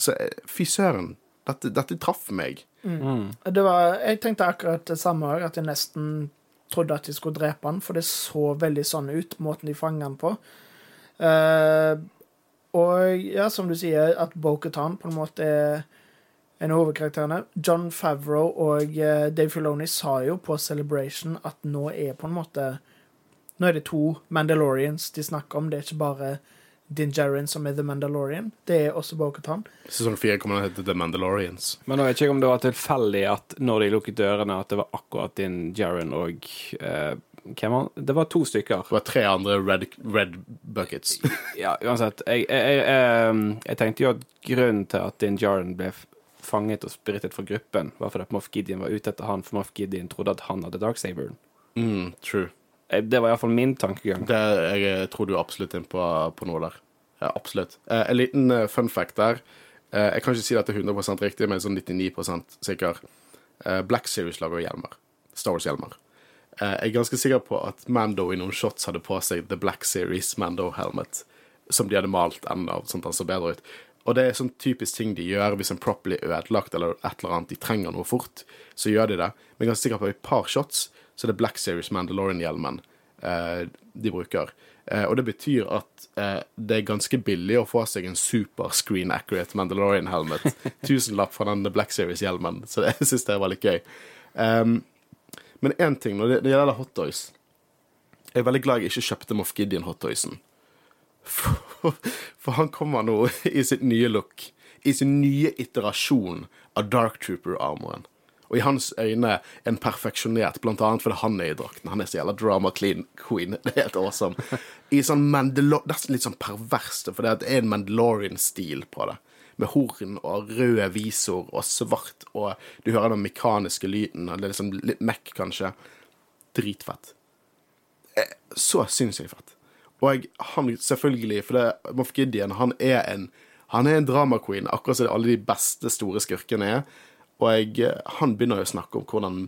Så eh, fy søren, dette, dette traff meg. Det var, jeg tenkte akkurat det samme, at jeg nesten trodde at de skulle drepe han, for det så veldig sånn ut, måten de fanget han på. Uh, og ja, som du sier, at Bo-Katan på en måte er en av hovedkarakterene. John Favreau og eh, Dave Filoni sa jo på Celebration at nå er på en måte Nå er det to Mandalorians de snakker om, det er ikke bare Din Djarin, som er The Mandalorian. Det er også Bo-Katan. Sesong fire kommer til å hete The Mandalorians. Men nå vet ikke om det var tilfeldig at når de lukket dørene, at det var akkurat din Jaren og eh, Hvem var Det var to stykker. Det var tre andre red, red buckets. Ja, uansett. Jeg, jeg, jeg, jeg, jeg tenkte jo at grunnen til at din Jaren ble fanget og spiritet fra gruppen, var fordi Moff Gideon var ute etter han, for Moff Gideon trodde at han hadde Darksaberen. Mm, true. Eh, Det var iallfall min tankegang. Det, jeg tror du er absolutt inn på, på noe der. Ja, absolutt. Eh, en liten eh, fun fact der. Jeg kan ikke si det er 100% riktig, men sånn 99 sikker. Black Series lager hjelmer. Star Wars-hjelmer. Jeg er ganske sikker på at Mando i noen shots hadde på seg The Black Series Mando helmet, som de hadde malt enda, sånn at han så bedre ut. Og det er sånn typisk ting de gjør hvis en prop blir ødelagt eller et eller annet, de trenger noe fort, så gjør de det. Men jeg er ganske sikker på at i et par shots så er det Black Series Mandalorian-hjelmen eh, de bruker. Eh, og det betyr at eh, det er ganske billig å få seg en super screen accurate Mandalorian helmet. Tusenlapp fra den Black Series-hjelmen, så det, syns det var litt gøy. Um, men én ting når det, det gjelder hottoys Jeg er veldig glad jeg ikke kjøpte Moff Gideon hottoysen. For, for han kommer nå i sitt nye look, i sin nye iterasjon av Dark Trooper-armoren. Og i hans øyne en perfeksjonert, blant annet fordi han er i drakten. Han er så jævla drama clean queen. Det er helt awesome. I sånn Mandalor... Nesten litt sånn perverst, for det er en Mandalorian-stil på det. Med horn og røde visor og svart, og du hører den mekaniske lyden, og det er liksom litt Mac, kanskje. Dritfett. Eh, Så sinnssykt fett. Og han selvfølgelig, for det, Moff Gideon, han er en han er en drama queen, akkurat som alle de beste store skurkene er. Og jeg, han begynner jo å snakke om hvordan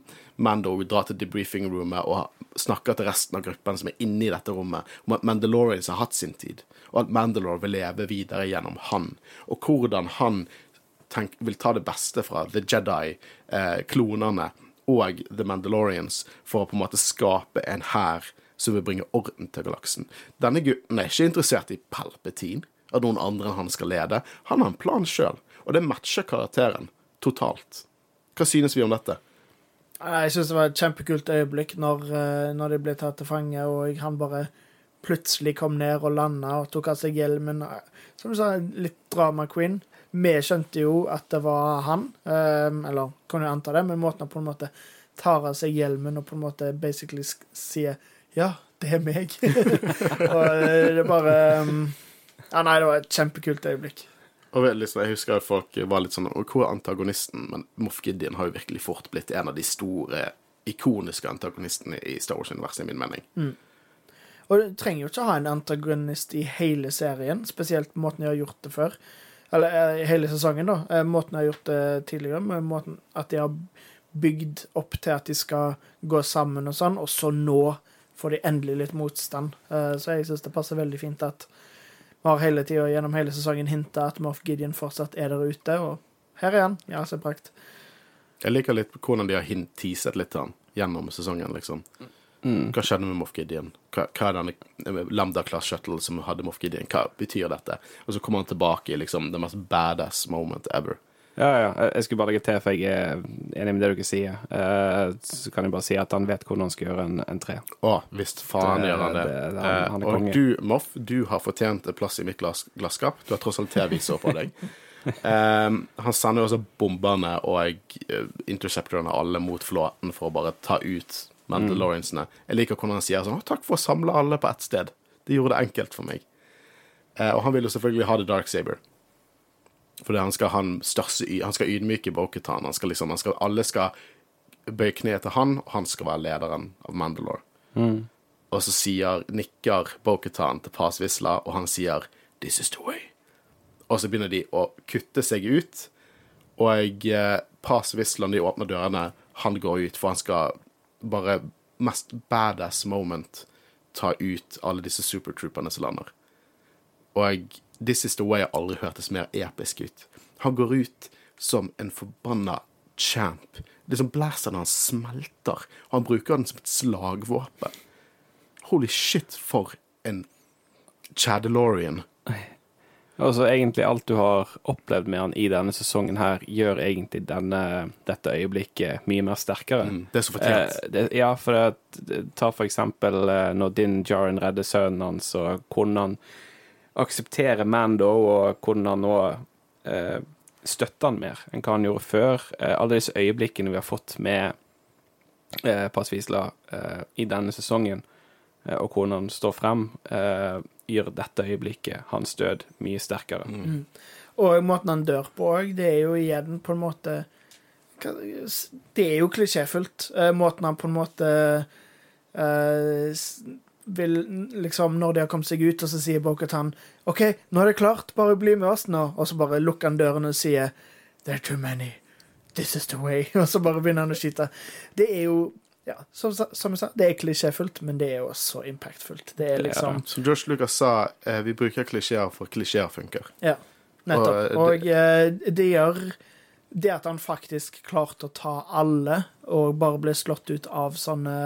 Mando drar til debriefing-rommet og snakker til resten av gruppen som er inne i dette rommet, om at Mandalorians har hatt sin tid, og at Mandalore vil leve videre gjennom han. Og hvordan han tenk, vil ta det beste fra The Jedi, eh, klonene og The Mandalorians for å på en måte skape en hær som vil bringe orden til galaksen. Denne gutten er ikke interessert i Palpatine, at noen andre enn han skal lede. Han har en plan sjøl, og det matcher karakteren totalt. Hva synes vi om dette? Jeg synes det var et kjempekult øyeblikk når, eh, når de ble tatt til fange, og han bare plutselig kom ned og landa og tok av seg hjelmen. Som du sa, litt drama queen. Vi skjønte jo at det var han, eh, eller kan jo anta det, men måten han på en måte tar av seg hjelmen og på en måte basically sier 'ja, det er meg'. og eh, det er bare Ja, nei, det var et kjempekult øyeblikk. Og liksom, Jeg husker at folk var litt sånn hvor er antagonisten? Men Moff Gideon har jo virkelig fort blitt en av de store, ikoniske antagonistene i Star Wars-universet, i min mening. Og du trenger jo ikke ha en antagonist i hele serien, spesielt måten de har gjort det før. Eller eh, i hele sesongen, da. Eh, Måten de har gjort det tidligere, med måten at de har bygd opp til at de skal gå sammen og sånn, og så nå får de endelig litt motstand. Eh, Så jeg syns det passer veldig fint at vi har hele tida gjennom hele sesongen hinta at Moff Gideon fortsatt er der ute, og her er han. Ja, så prakt. Jeg liker litt hvordan de har hintiset teaset litt til han gjennom sesongen, liksom. Hva skjedde med Moff Gideon? Hva, hva er denne eh, Lambda Class Shuttle som hadde Moff Gideon? Hva betyr dette? Og så kommer han tilbake i liksom the mest badass moment ever. Ja, ja. Jeg skulle bare legge til, for jeg er enig med det dere sier. Eh, Så kan jeg bare si at han vet hvordan han skal gjøre en, en tre. Å, visst faen Det- gjør han det. det- det- han- han Eh, og konge. du, Moff, du har fortjent en plass i mitt glass, glasskap. Du har tross alt TV-viser på deg. Um, han sender jo også bomberne og uh, interceptorene alle mot flåten for å bare ta ut Mandaloriansene. Jeg liker hvordan han sier sånn 'Takk for å samle alle på ett sted'. Det gjorde det enkelt for meg. Eh, og han vil jo selvfølgelig ha The Dark Saber. Fordi han skal, ha den største, han skal ydmyke skal liksom, han skal, alle skal bøye kne til han, og han skal være lederen av Mandalore. Og så sier, nikker Bo-Katan til Paz Vizsla, og han sier 'This is the way'. Og så begynner de å kutte seg ut. Og eh, Paz Vizsla, de åpner dørene, han går ut, for han skal bare mest badass moment ta ut alle disse supertrooperne som lander. Og This Is The Way har aldri hørtes mer episk ut. Han går ut som en forbanna champ. Liksom blasteren hans smelter, han bruker den som et slagvåpen. Holy shit, for en Chadelorian. Altså egentlig alt du har opplevd med han i denne sesongen her, gjør egentlig denne, dette øyeblikket mye mer sterkere. Mm, det er så fortjent. Eh, det, ja, for det, ta for eksempel eh, når din Jaren redder sønnen hans, og han akseptere Mando, og hvordan han nå eh, støtter han mer enn hva han gjorde før. Eh, alle disse øyeblikkene vi har fått med eh, Pasvisla eh, i denne sesongen, eh, og hvordan han står frem, eh, gjør dette øyeblikket, hans død, mye sterkere. Og måten han dør på òg, det er jo igjen på en måte Det er jo klisjéfullt. Eh, Måten han på en måte eh, vil liksom Når de har kommet seg ut, og så sier Bokhatan OK, nå er det klart, bare bli med oss nå. Og så bare lukker han døren og sier There are too many. This is the way. Og så bare begynner han å skyte. Det er jo ja, som, som jeg sa, det er klisjéfullt, men det er jo så impactfullt. Det er Det er liksom Som Josh Lucas sa, eh, vi bruker klisjeer for klisjeer funker. Ja, nettopp. Og, Og, eh, det gjør det at han faktisk klarte å ta alle, og bare ble slått ut av sånne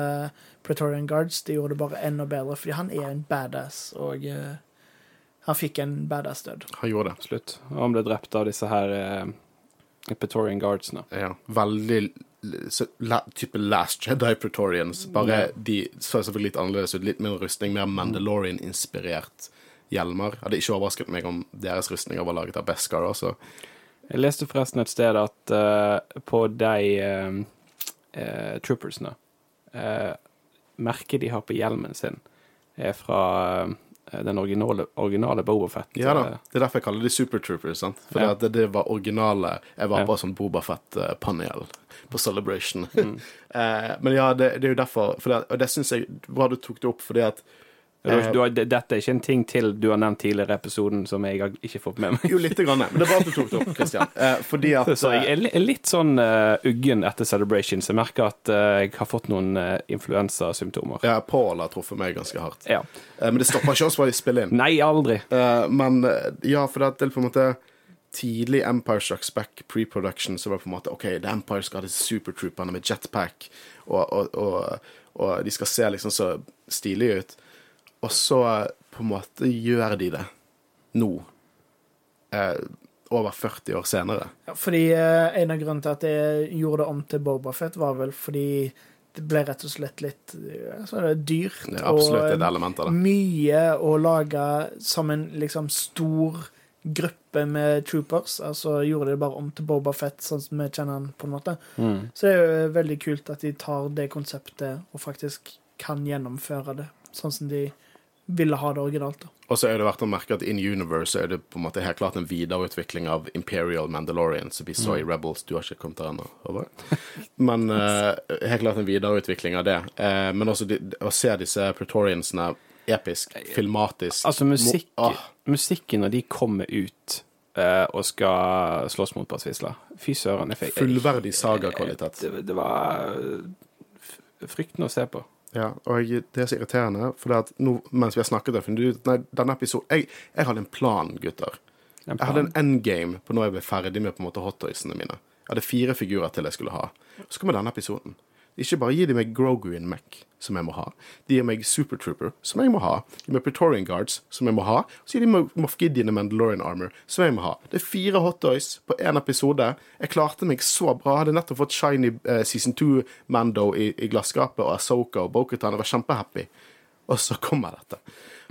Praetorian Guards, det gjorde det bare enda bedre, fordi han er en badass, og uh, han fikk en badass død. Han gjorde det. absolutt. Og han ble drept av disse her uh, Pretorian Guardsene. Ja, veldig så, la, type Last Jedi Pretorians. Bare de så selvfølgelig litt annerledes ut. Litt mindre rustning, mer Mandalorian-inspirert hjelmer. Hadde ikke overrasket meg om deres rustninger var laget av Beskar. Altså. Jeg leste forresten et sted at uh, på de uh, troopersene uh, Merket de har på hjelmen sin, er fra den originale, originale Bobafett. Ja da, Det er derfor jeg kaller de Super Troopers. sant? For Ja. det, det var originale Jeg var Ja. på sånn Bobafett-panel på Celebration. eh, men ja, det, det er jo derfor for det, Og det syns jeg bra du tok det opp, fordi at Du, har- du, har- det- dette er ikke en ting til du har nevnt tidligere i episoden som jeg har ikke fått med meg. Jo, lite grann, men det er bra at du tok det opp, Christian. Eh, fordi at Så jeg er er litt sånn uh, uggen etter Celebrations. Jeg merker at uh, jeg har fått noen uh, influensasymptomer. ja, Paul har truffet meg ganske hardt. Ja. Eh, men det stopper ikke oss fra å spille inn. Nei, aldri. Eh, men eh, ja, for det er på en måte tidlig Empire Strikes Back pre-production, så var det på en måte OK, The Empire skal ha disse supertrooperne med jetpack, og, og, og, og de skal se liksom så stilige ut. Og så eh, på en måte gjør de det nå. Eh, over 40 år senere. Ja, fordi eh, en av grunnene til at jeg gjorde det om til Bobafett, var vel fordi det ble rett og slett litt altså, er det dyrt. Det er absolutt og, et element av det. Mye å lage som en liksom stor gruppe med troopers. Altså gjorde det bare om til Boba Fett, sånn som vi kjenner han, på en måte. Så det er jo veldig kult at de tar det konseptet og faktisk kan gjennomføre det sånn som de ville ha det originalt. da. Og så er det verdt å merke at in universe er det på en måte helt klart en videreutvikling av Imperial Mandalorian som vi så i Rebels. Du har ikke kommet der ennå, over? Men uh, helt klart en videreutvikling av det. Uh, men også de, å se disse Pretoriansene episk, filmatisk Altså, musikk, må, ah, musikken når de kommer ut uh, og skal slåss mot Basvisla Fy søren. jeg fikk- Fullverdig sagakvalitet. Det, det var frykten fryktende å se på. Ja, og jeg, det er så irriterende, for det at nå, mens vi har snakket, jeg funnet ut Nei, denne episoden jeg, jeg hadde en plan, gutter. En Jeg hadde en plan. endgame på når jeg ble ferdig med på en måte hottoysene mine. Jeg hadde fire figurer til jeg skulle ha. Så kommer denne episoden. Ikke bare gir de meg Grogu in Mech, som jeg må ha. De gir meg Super Trooper, som jeg må ha. De gir meg Pretorian Guards, som jeg må ha. Og Så gir de meg Moff Gideon og Mandalorian Armor, som jeg må ha. Det er fire hot hottoys på én episode. Jeg klarte meg så bra. Jeg hadde nettopp fått Shiny eh, Season 2-Mando i, i glasskapet, og Asoka og Bokutan. Jeg var kjempehappy. Og så kommer dette.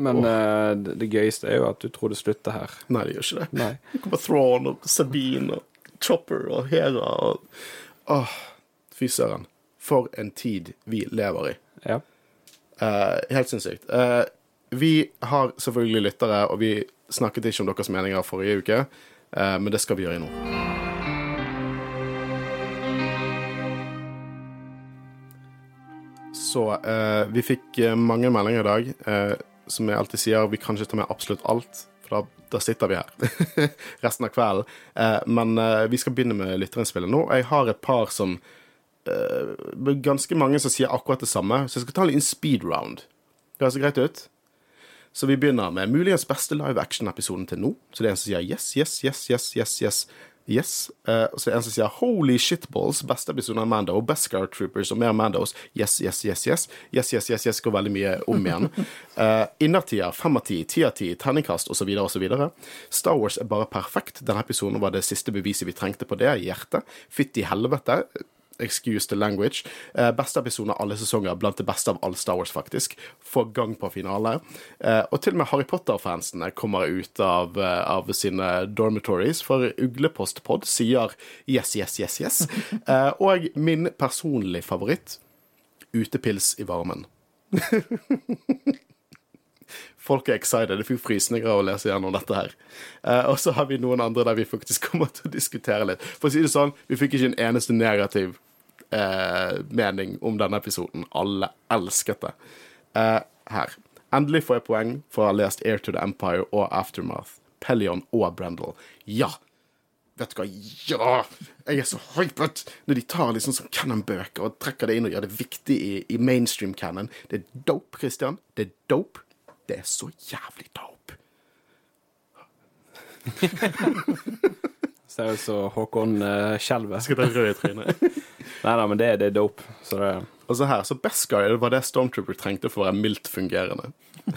Men det, det gøyeste er jo at du tror det slutter her. Nei, det gjør ikke det. Nei. Det kommer Thrawn og Sabine og Chopper og Hera og Åh, fy søren. For en tid vi lever i. Ja. Uh, helt sinnssykt. Uh, vi har selvfølgelig lyttere, og vi snakket ikke om deres meninger forrige uke, uh, men det skal vi gjøre nå. Så vi fikk mange meldinger i dag. Som jeg alltid sier, vi kan ikke ta med absolutt alt, for da, da sitter vi her resten av kvelden. Eh, men vi skal begynne med lytterinnspillet nå. Jeg har et par som eh, Ganske mange som sier akkurat det samme, så jeg skal ta en liten speed round. Det høres greit ut? Så vi begynner med muligens beste live action-episoden til nå. Så det er en som sier yes, yes, yes, yes, yes, yes. Yes. Uh, og så er det en som sier holy shitballs, beste episode av Mando. Beskar Troopers og mer Mandos. Yes, yes, yes, yes. Yes, yes, yes, yes går veldig mye om igjen. Uh, Innertier, fem av ti, ti av ti, terningkast osv. osv. Star Wars er bare perfekt. Denne episoden var det siste beviset vi trengte på det. Hjertet. Fytti helvete. Excuse the language. Eh, beste episode av alle sesonger, blant det beste av all Star Wars, faktisk. Får gang på finale. Eh, og til og med Harry Potter-fansene kommer ut av, eh, av sine dormitories, for Uglepostpod sier yes, yes, yes, yes. Eh, og min personlige favoritt, utepils i varmen. Folk er excited. Jeg fikk frysninger av å lese gjennom dette her. Eh, og så har vi noen andre der vi faktisk kommer til å diskutere litt. For å si det sånn, vi fikk ikke en eneste negativ eh, mening om denne episoden. Alle elsket det. Eh, her. Endelig får jeg poeng for å ha lest Air to the Empire og Aftermath. Pelion og Brendel. Ja! Vet du hva, ja! Jeg er så hypet når de tar liksom sånn canon-bøker og trekker det inn og gjør det viktig i, i mainstream canon. Det er dope, Christian. Det er dope. Det er så jævlig dope. Ser ut som Håkon uh, skjelver. Skal ta rød i trynet. Nei da, men det, det er dope. Så det Og så her, så Best Guy det var det Stormtrooper trengte for å være mildt fungerende.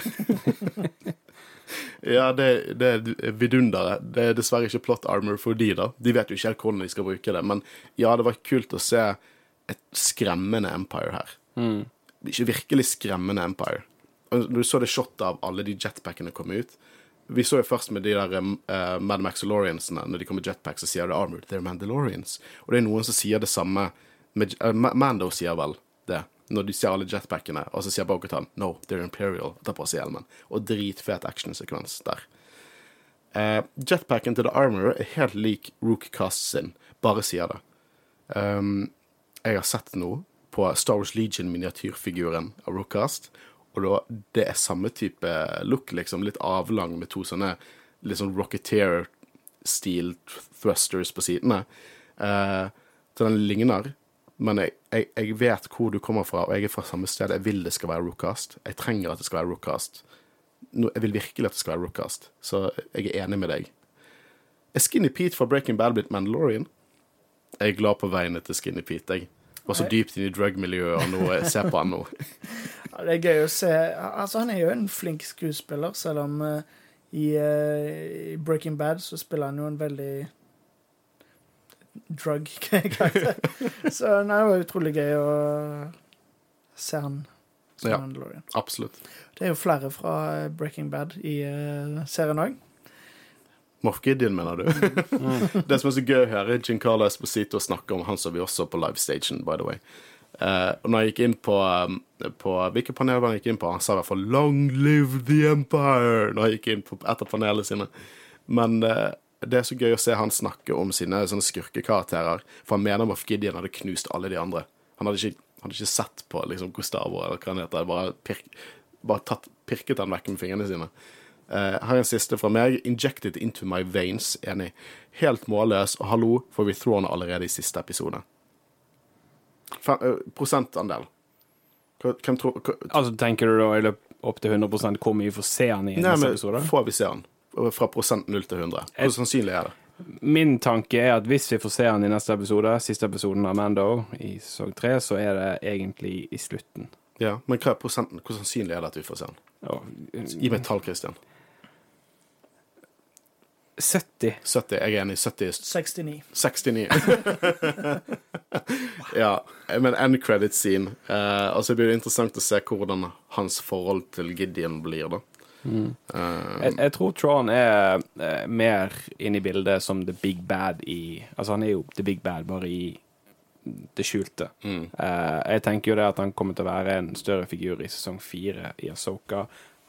ja, det, det er vidunderet. Det er dessverre ikke plot armor for de, da. De vet jo ikke helt hvordan de skal bruke det. Men ja, det var kult å se et skremmende Empire her. Ikke virkelig skremmende Empire. Og Du så det shotet av alle de jetpackene komme ut. Vi så jo først med de der uh, Mad Maxiloriansene, når de kommer med jetpack, så sier det armored. They're Mandalorians. Og det er noen som sier det samme med, uh, Mando sier vel det, når de ser alle jetpackene, og så sier Bogotan no, they're Imperial, tar på seg hjelmen. Og dritfet actionsekvens der. Uh, jetpacken til The Armorer er helt lik Rook Cast sin, bare sier det. Um, jeg har sett noe på Star Wars Legion-miniatyrfiguren av Rookcast, og da, det er samme type look, liksom. Litt avlang med to sånne litt sånn Rocketeer-stil thrusters på sidene. Eh, så den ligner, men jeg, jeg, jeg, vet hvor du kommer fra, og jeg er fra samme sted. Jeg vil det skal være Rookcast. Jeg trenger at det skal være Rookcast. Jeg vil virkelig at det skal være Rookcast, så jeg er enig med deg. Er Skinny Pete fra Breaking Bad blitt Mandalorian? Jeg er glad på vegne til Skinny Pete, jeg. Var så dypt inn i drug-miljøet, og nå ser på han nå. Ja, det er gøy å se. Altså, han er jo en flink skuespiller, selv om uh, i, uh, i, Breaking Bad så spiller han jo en veldig drug-karakter. så nei, det var utrolig gøy å se han som Ja. Mandalorian. Absolutt. Det er jo flere fra eh, Breaking Bad i uh, serien òg. Moff Gideon, mener du? det som er så gøy å høre Giancarlo Esposito snakke om, han så vi også på livestagen, by the way. Uh, og når jeg gikk inn på, um, på Hvilket panel var han gikk inn på? Han sa i hvert fall 'Long live the Empire' når jeg gikk inn på et av panelene sine. Men uh, det er så gøy å se han snakke om sine sånne skurkekarakterer. For han mener Moff Gideon hadde knust alle de andre. Han hadde ikke, hadde ikke sett på liksom, Gustavo eller hva han heter. Bare, pirk, bare tatt, pirket han vekk med fingrene sine. Uh, her er en siste fra meg. 'Injected into my veins'. Enig. Helt målløs. Og hallo, får vi throne allerede i siste episode. Fem, uh, prosentandel. Hvem tror Altså, tenker du da i løp opp til 100% hvor mye får se han i Nei, neste men episode? får vi se han? Fra prosent 0 til 100. Hvor sannsynlig er det? Min tanke er at hvis vi får se han i neste episode, siste episoden av Mando i sesong tre, så er det egentlig i slutten. Ja, Men hva er prosenten? hvor sannsynlig er det at vi får se han? Ja. Gi meg et tall, Christian. 70. 70. Jeg er enig. 70 69. 69. ja, men end credit scene. Uh, og så blir det interessant å se hvordan hans forhold til Gideon blir, da. Eh, Jeg, jeg tror Tron er uh, mer inne i bildet som the big bad i Altså, han er jo the big bad, bare i det skjulte. mm. Eh, jeg tenker jo det at han kommer til å være en større figur i sesong fire i Asoka,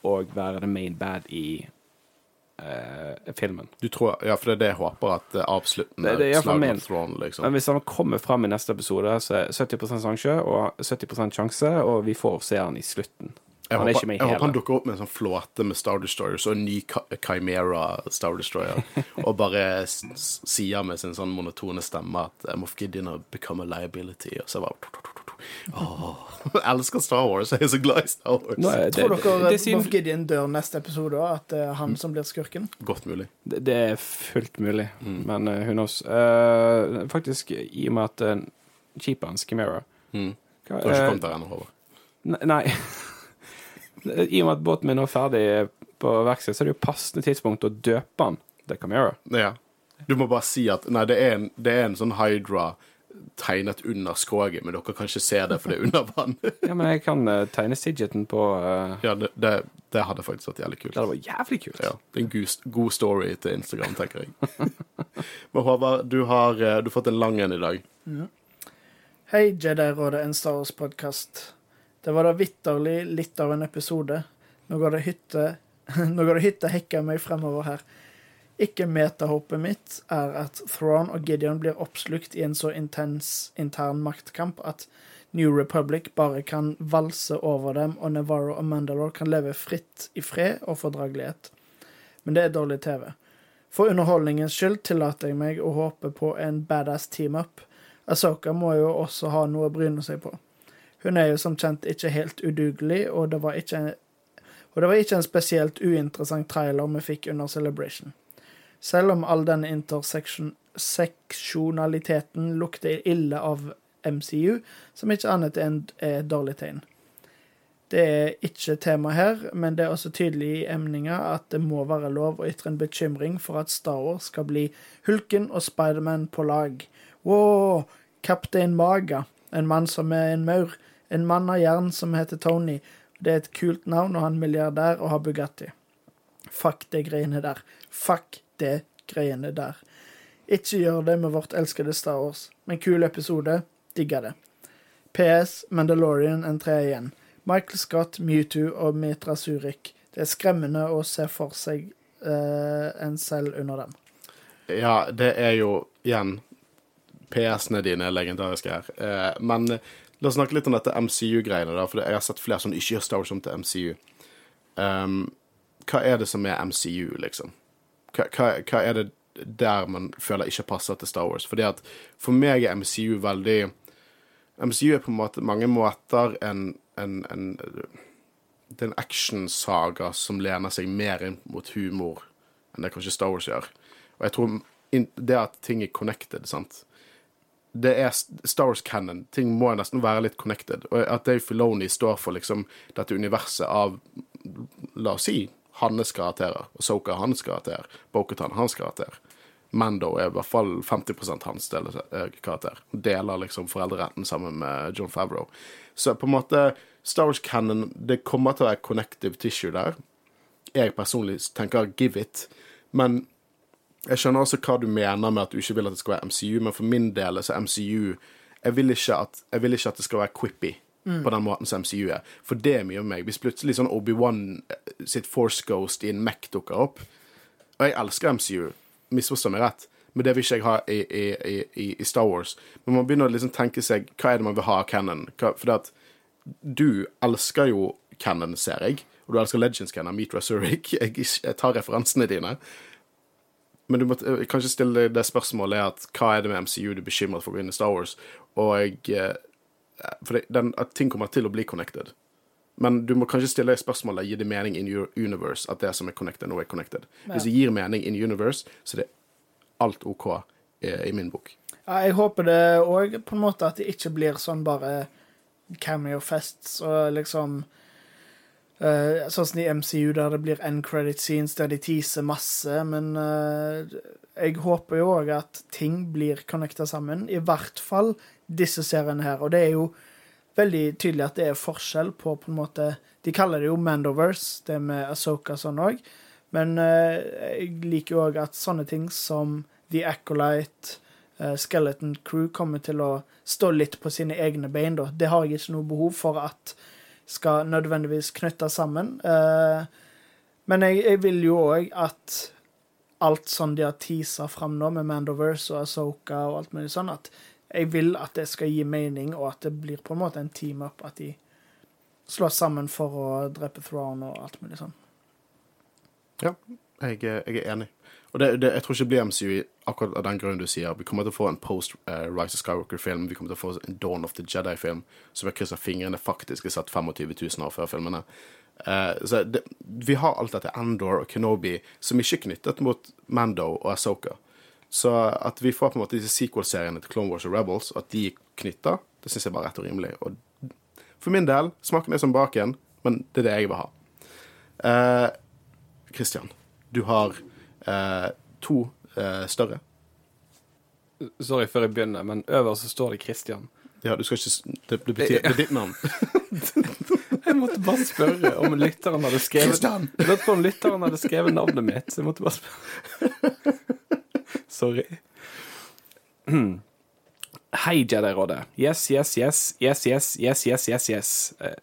og være the main bad i eh, filmen. Du tror, ja, for det er det jeg håper at avsluttende Det- det er min. av Throne, liksom. Men hvis han kommer fram i neste episode, så er 70% sjanse og 70% sjanse, og vi får se han i slutten. Jeg Han er håper, jeg håper han dukker opp med en sånn flåte med Star Destroyers og en ny Chi- Chimera Star Destroyer, og bare sier med sin sånn monotone stemme at eh, Moff Gideon har become a liability, og så bare Åh, Jeg elsker Star Wars. Jeg er så glad i Star Wars. Nå er det, Tror dere det, er Moff Gideon dør neste episode, at det er Mm. han som blir skurken? Godt mulig. det, det er fullt mulig, Mm. men uh, hun også. Uh, faktisk, i og med at uh, Cheapa hans, Chimera Mm. Du har ikke eh, kommet der ennå, Håvard. Nei. I og med at båten min nå er ferdig på verksted, så er det jo passende tidspunkt å døpe han til Camera. Ja. Du må bare si at Nei, det er en, det er en sånn Hydra tegnet under skroget, men dere kan ikke se det, for det er under vann. Ja, men jeg kan uh, tegne Sidgeten på uh... ja, det, det, det hadde faktisk vært jævlig kult. Det var jævlig kult. Ja, det er en god, god story til Instagram, tenker jeg. Men Håvard, du har, uh, du har fått en lang en i dag. Hei, Jedi-rådet, en Star Wars-podkast. Det var da vitterlig litt av en episode. Nå går det hytte Nå går det hytte hekka meg fremover her. Ikke metahåpet mitt er at Thrawn og Gideon blir oppslukt i en så intens intern maktkamp at New Republic bare kan valse over dem, og Navarro og Mandalore kan leve fritt i fred og fordragelighet. Men det er dårlig TV. For underholdningens skyld tillater jeg meg å håpe på en badass team-up. Asoka må jo også ha noe å bryne seg på. Hun er jo som kjent ikke helt udugelig, og det var ikke, og det var ikke en spesielt uinteressant trailer vi fikk under Celebration. Selv om all denne interseksjonaliteten lukter ille av MCU, som ikke annet enn er dårlig tegn. Det er ikke tema her, men det er også tydelig i emninga at det må være lov å ytre en bekymring for at Star Wars skal bli Hulken og Spiderman på lag. Wow! Kaptein Maga, en mann som er en maur. En mann av jern som heter Tony. Det er et kult navn, og han er milliardær og har Bugatti. Fuck det greiene der. Fuck det greiene der. Ikke gjør det med vårt elskede Star Wars, men kul episode. Digga det. PS Mandalorian en tre igjen. Michael Scott, Mewtwo og Mitra Surik. Det er skremmende å se for seg eh, en selv under dem. Ja, det er jo igjen PS-ene dine er legendariske her. Eh, men la oss snakke litt om dette MCU-greiene, da, for jeg har sett flere som ikke gjør Star Wars om til MCU. Um, hva er det som er MCU, liksom? Hva, hva, er det der man føler ikke passer til Star Wars? Fordi at for meg er MCU veldig MCU er på en måte mange måter en, en, en Det er en actionsaga som lener seg mer inn mot humor enn det kanskje Star Wars gjør. Og jeg tror det at ting er connected, sant det er Star Wars canon. Ting må nesten være litt connected. Og at Dave Filoni står for liksom dette universet av La oss si hans karakterer. Soka hans karakter. Bokutan hans karakter. Mando er i hvert fall 50% hans del, eh, karakter. Deler liksom foreldreretten sammen med John Favreau. Så på en måte Star Wars canon Det kommer til å være connective tissue der. Jeg personlig tenker give it. Men jeg skjønner også hva du mener med at du ikke vil at det skal være MCU, men for min del så er MCU Jeg vil ikke at, vil ikke at det skal være quippy mm. på den måten som MCU er. For det er mye om meg. Hvis plutselig sånn Obi-Wan eh, sitt Force Ghost i en Mac dukker opp Og jeg elsker MCU, misforstå meg rett, men det vil ikke jeg ha i, i, i, i Star Wars. Men man begynner å liksom tenke seg hva er det man vil ha av Cannon? For at du elsker jo Cannon, ser jeg. Og du elsker Legends Cannon, Meet Resurrect. Jeg, jeg tar referansene dine. Men du må eh, kanskje stille det spørsmålet at hva er det med MCU du er bekymret for å begynne Star Wars? Og jeg, eh, For det, den, at ting kommer til å bli connected. Men du må kanskje stille spørsmålet gir det mening in your universe at det som er connected, nå er connected. Ja. Hvis det gir mening in universe, så er det alt OK i, eh, i min bok. Ja, jeg håper det òg på en måte at det ikke blir sånn bare cameo-fests og liksom Uh, sånn som i MCU, der det blir end credit scenes der de teaser masse. Men uh, jeg håper jo òg at ting blir connecta sammen. I hvert fall disse seriene her. Og det er jo veldig tydelig at det er forskjell på på en måte De kaller det jo Mandoverse, det med Asoka sånn òg. Men uh, jeg liker jo òg at sånne ting som The Acolyte, Skeleton Crew kommer til å stå litt på sine egne bein, da. Det har jeg ikke noe behov for at skal nødvendigvis knytte sammen. Eh, men jeg, jeg, vil jo òg at alt sånn de har teasa fram nå, med Mandoverse og Asoka og alt mulig sånn, at jeg vil at det skal gi mening, og at det blir på en måte en team-up. At de slås sammen for å drepe Throne og alt mulig sånn. Ja, jeg, jeg er enig. Og det, det, jeg tror ikke det blir MCU akkurat av den grunnen du sier. Vi kommer til å få en post uh, Rise of Skywalker-film. Vi kommer til å få en Dawn of the Jedi-film som vi krysser fingrene faktisk er satt 25 000 år før filmene. Uh, så det, vi har alt dette Andor og Kenobi som ikke er knyttet mot Mando og Asoka. Så at vi får på en måte disse sequel-seriene til Clone Wars og Rebels, at de er knytta, det syns jeg bare er rett og rimelig. Og for min del smaken er som baken, men det er det jeg vil ha. Kristian, Christian, du har eh, to eh, større. Sorry før jeg begynner, men øverst så står det Christian. Ja, du skal ikke Det, det betyr Det er ditt navn. Jeg måtte bare spørre om lytteren hadde skrevet Christian! Jeg lurte på om lytteren hadde skrevet navnet mitt, så jeg måtte bare spørre. Sorry. Hei, Jedi-rådet. Yes, yes, yes, yes, yes, yes, yes, yes, yes. Eh,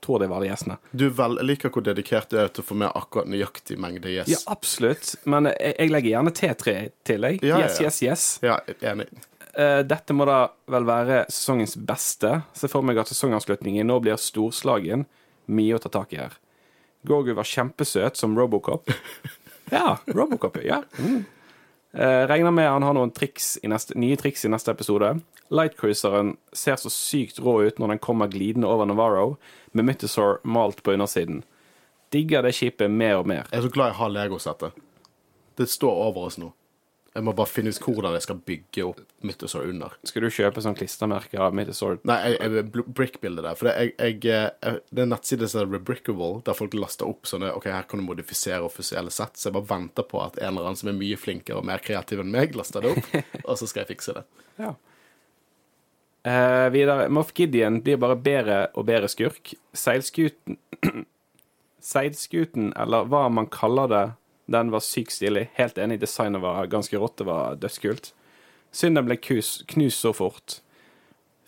Jeg tror det var de gjestene. Du vel, jeg liker hvor dedikert du er til å få med akkurat nøyaktig mengde yes. Ja, absolutt. Men jeg, jeg legger gjerne T3 til, jeg. Ja, ja, Yes, ja. yes, yes. Ja, enig. Eh, dette må da vel være sesongens beste. Se for meg at sesongavslutningen nå blir storslagen. Mye å ta tak i her. Gorgu var kjempesøt som Robocop. Ja, Robocop, ja. Mm. Eh, regner med han har noen triks neste, nye triks i neste episode. Lightcruiseren ser så sykt rå ut når den kommer glidende over Navarro, med Mythosaur malt på undersiden. Digger det skipet mer og mer. Jeg er så glad jeg har Lego-settet. Det står over oss nå. Jeg må bare finne ut hvordan jeg skal bygge opp Mythosaur under. Skal du kjøpe sånn klistremerke av Mythosaur? Nei, jeg, jeg brick-bildet der. For det, jeg, jeg, eh, det er en nettside som heter Rebrickable, der folk laster opp sånne OK, her kan du modifisere offisielle sett. Så jeg bare venter på at en eller annen som er mye flinkere og mer kreativ enn meg, laster det opp, og så skal jeg fikse det. Ja. Uh, videre. Moff Gideon blir bare bedre og bedre skurk. Seilskuten Seilskuten, eller hva man kaller det, den var sykt stilig. Helt enig, designet var ganske rått, det var dødskult. Synd den ble kus, knust så fort.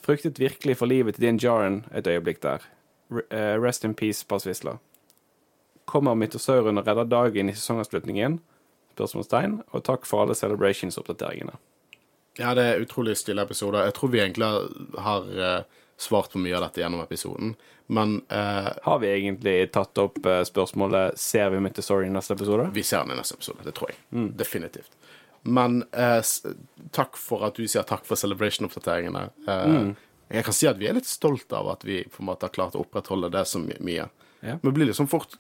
Fryktet virkelig for livet til Din Jaren et øyeblikk der. Eh, rest in peace, Passvisla. Kommer mytosauren og redder dagen i sesongavslutningen? Spørsmålstegn. Og takk for alle celebrations-oppdateringene. Ja, det er utrolig stille episoder. Jeg tror vi egentlig har, eh, svart på mye av dette gjennom episoden, men eh, Har vi egentlig tatt opp eh, spørsmålet Ser vi Mythosaur i neste episode? vi ser den i neste episode. Det tror jeg. Definitivt. Men eh, takk for at du sier takk for celebration-oppdateringene. Eh, Jeg kan si at vi er litt stolt av at vi på en måte har klart å opprettholde det så my mye. Ja. Vi blir liksom fort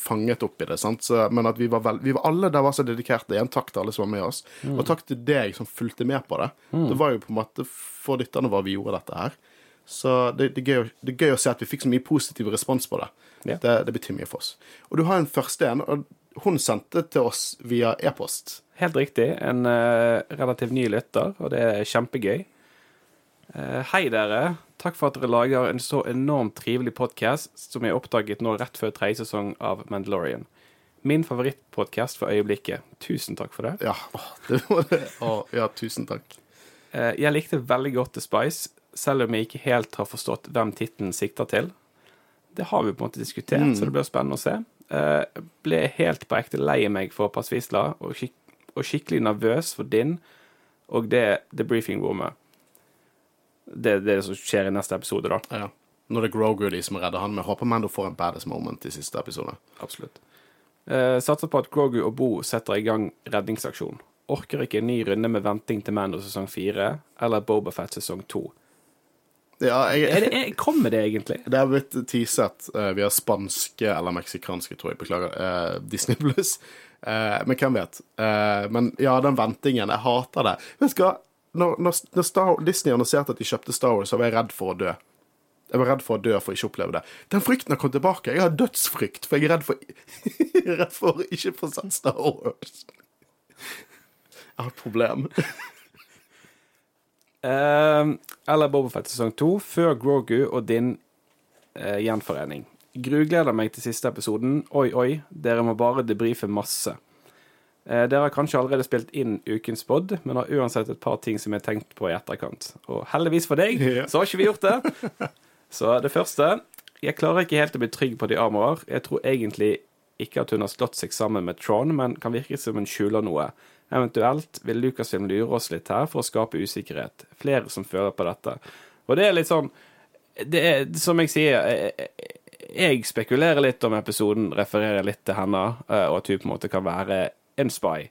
fanget opp i det, sant? Så, men at vi var, vel, vi var alle der var så dedikerte. Igjen takk til alle som var med oss. Og takk til deg som fulgte med på det. Det var jo på en måte for lytterne våre vi gjorde dette her. Så det, det, er gøy, å- det er gøy å se at vi fikk så mye positiv respons på det. Ja. Det, det betyr mye for oss. Og du har en første en, og hun sendte til oss via e-post. Helt riktig. En uh, relativt ny lytter, og det er kjempegøy. Uh, hei, dere. Takk for at dere lager en så enormt trivelig podkast som jeg oppdaget nå rett før tredje sesong av Mandalorian. Min favorittpodkast for øyeblikket. Tusen takk for det. Ja, det var det. Åh, ja, tusen takk. Eh, jeg likte veldig godt The Spice, selv om jeg ikke helt har forstått hvem tittelen sikter til. Det har vi på en måte diskutert, så det blir spennende å se. Eh, ble helt på ekte lei meg for Pasvisla, og, skik og skikkelig nervøs for din og det The Briefing Rommet. Det, er det som skjer i neste episode, da. Ja. Nå er det Grogu de som redder han, men håper Mando får en badass moment i siste episode. Absolutt. Eh, satser på at Grogu og Bo setter i gang redningsaksjon. Orker ikke en ny runde med venting til Mando sesong fire eller Bobafett sesong to. Ja, jeg, Er det, er, kommer det egentlig? Det har blitt teaset uh, via spanske eller meksikanske, tror jeg. Beklager. Uh, Disney Plus. Uh, men hvem vet? Men ja, den ventingen. Jeg hater det. Vet du hva? Når, når, når Star, Disney annonserte at de kjøpte Star Wars, så var jeg redd for å dø. Jeg var redd for å dø for å ikke oppleve det. Den frykten har kommet tilbake. Jeg har dødsfrykt, for jeg er redd for, jeg er redd for å ikke få sett Star Wars. Jeg har et problem. Eh, eller Bobafett sesong to, før Grogu og din uh, gjenforening. Grugleder meg til siste episoden. Oi, oi, dere må bare debrife masse. Uh, dere har kanskje allerede spilt inn ukens pod, men har uansett et par ting som jeg har tenkt på i etterkant. Og heldigvis for deg, yeah. så har ikke vi gjort det. Så det første Jeg klarer ikke helt å bli trygg på de armorer. Jeg tror egentlig ikke at hun har slått seg sammen med Tron, men kan virke som hun skjuler noe. Eventuelt vil Lucasfilm lure oss litt her for å skape usikkerhet. Flere som føler på dette. Og det er litt sånn det er, Som jeg sier, jeg, jeg spekulerer litt om episoden refererer litt til henne, eh, og at hun på en måte kan være en spy.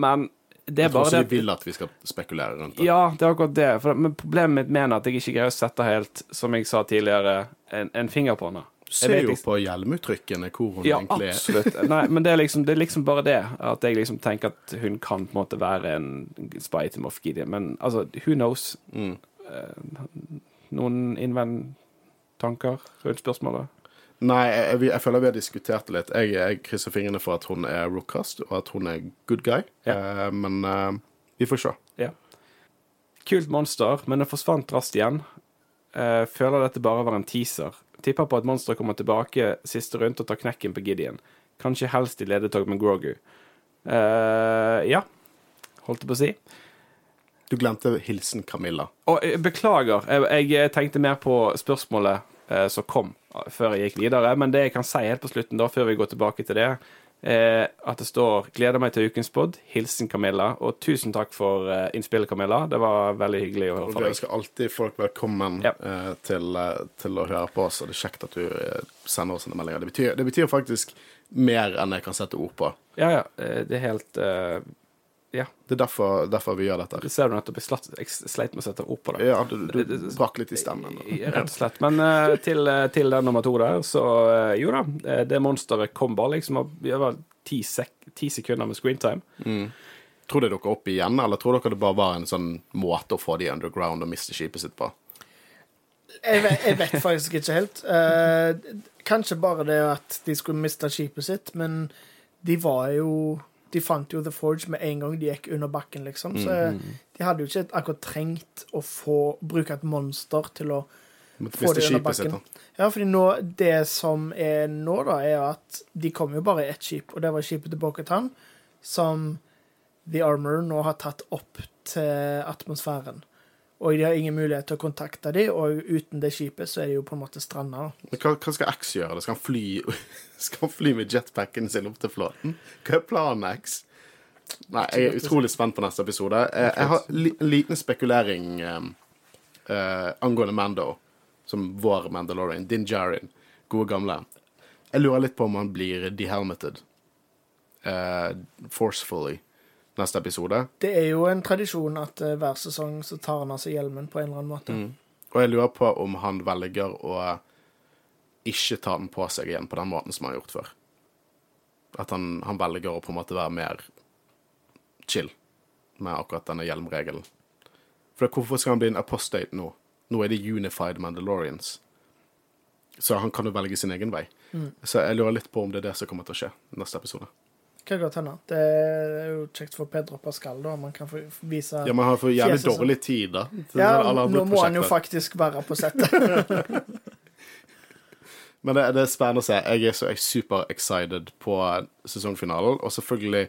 Men det Jeg er tror bare det de vil at vi skal spekulere rundt det. ja, det er akkurat det. For, men problemet mitt med er at jeg ikke greier å sette helt, som jeg sa tidligere, en, en finger på henne. Ser jo liksom- på hjelmuttrykkene hvor hun Ja, egentlig er. absolutt. Nei, men det er, liksom, det er liksom bare det. At jeg liksom tenker at hun kan på en måte være en spy til Moff Gideon. Men altså, who knows? Mm. Eh, noen innvendtanker rundt spørsmålet? Nei, jeg, jeg, jeg føler vi har diskutert det litt. Jeg, jeg krysser fingrene for at hun er Rookcast, og at hun er good guy. Ja. uh, men uh, vi får se. Ja. Kult monster, men det forsvant raskt igjen. Uh, føler dette bare var en teaser. Tipper på at monsteret kommer tilbake siste rundt og tar knekken på Gideon. Kanskje helst i ledetog med Grogu. Uh, ja, holdt jeg på å si. Du glemte hilsen Camilla. Og eh, beklager, jeg, jeg tenkte mer på spørsmålet uh, som kom før jeg gikk videre. Men det jeg kan si helt på slutten, da, før vi går tilbake til det, eh, at det står 'Gleder meg til ukens pod'. Hilsen Camilla. Og tusen takk for eh, innspillet, Camilla. Det var veldig hyggelig å høre fra fra vi deg. ønsker alltid folk velkommen Ja. eh, til, eh, til å høre på oss, og det er kjekt at du eh, sender oss en meldinger. Det betyr, det betyr faktisk mer enn jeg kan sette ord på. Ja, ja. eh, Det er helt eh, Ja. Det er derfor, derfor vi gjør dette. Det ser du nettopp. Jeg slatt- jeg sleit med å sette ord på det. Ja, du, du brakk litt i stemmen. Rett og slett. Men uh, til, eh, til den nummer to der, så uh, jo da. Det monsteret kom bare liksom var ti, sek ti sekunder med screentime. Tror dere dukker opp igjen, eller tror dere det bare var en sånn måte å få de underground og miste skipet sitt på? Jeg vet, jeg vet faktisk ikke helt. Uh, kanskje bare det at de skulle miste skipet sitt, men de var jo De fant jo The Forge med en gang de gikk under bakken, liksom. Så Mm. de hadde jo ikke akkurat trengt å få bruke et monster til å få det under bakken. Ja, fordi nå, det som er nå, da, er at de kom jo bare i ett skip, og det var skipet til Bokhatan, som The Armor nå har tatt opp til atmosfæren. Og de har ingen mulighet til å kontakte dem, og uten det skipet så er de jo på en måte stranda. Men hva, hva skal X gjøre? Skal han fly, skal han fly med jetpacken sin opp til flåten? Hva er planen, X? Nei, jeg er utrolig spent på neste episode. Jeg, jeg har en liten spekulering eh, eh, angående Mando, som vår Mandalorian, Din Djarin, gode gamle. Jeg lurer litt på om han blir dehelmeted eh, forcefully neste episode. Det er jo en tradisjon at eh, hver sesong så tar han av seg hjelmen på en eller annen måte. Og jeg lurer på om han velger å ikke ta den på seg igjen på den måten som han har gjort før. At han, han velger å på en måte være mer chill med akkurat denne hjelmregelen. For hvorfor skal han bli en apostate nå? Nå er det unified Mandalorians. Så han kan jo velge sin egen vei. Så jeg lurer litt på om det er det som kommer til å skje neste episode. Kan godt hende. Det er jo kjekt for Pedro Pascal, da. Man kan få vise Ja, men han får jævlig Fjeset dårlig tid, da. Ja, nå må han jo faktisk være på settet. Men det, det er spennende å se. Jeg er så er super excited på sesongfinalen. Og selvfølgelig,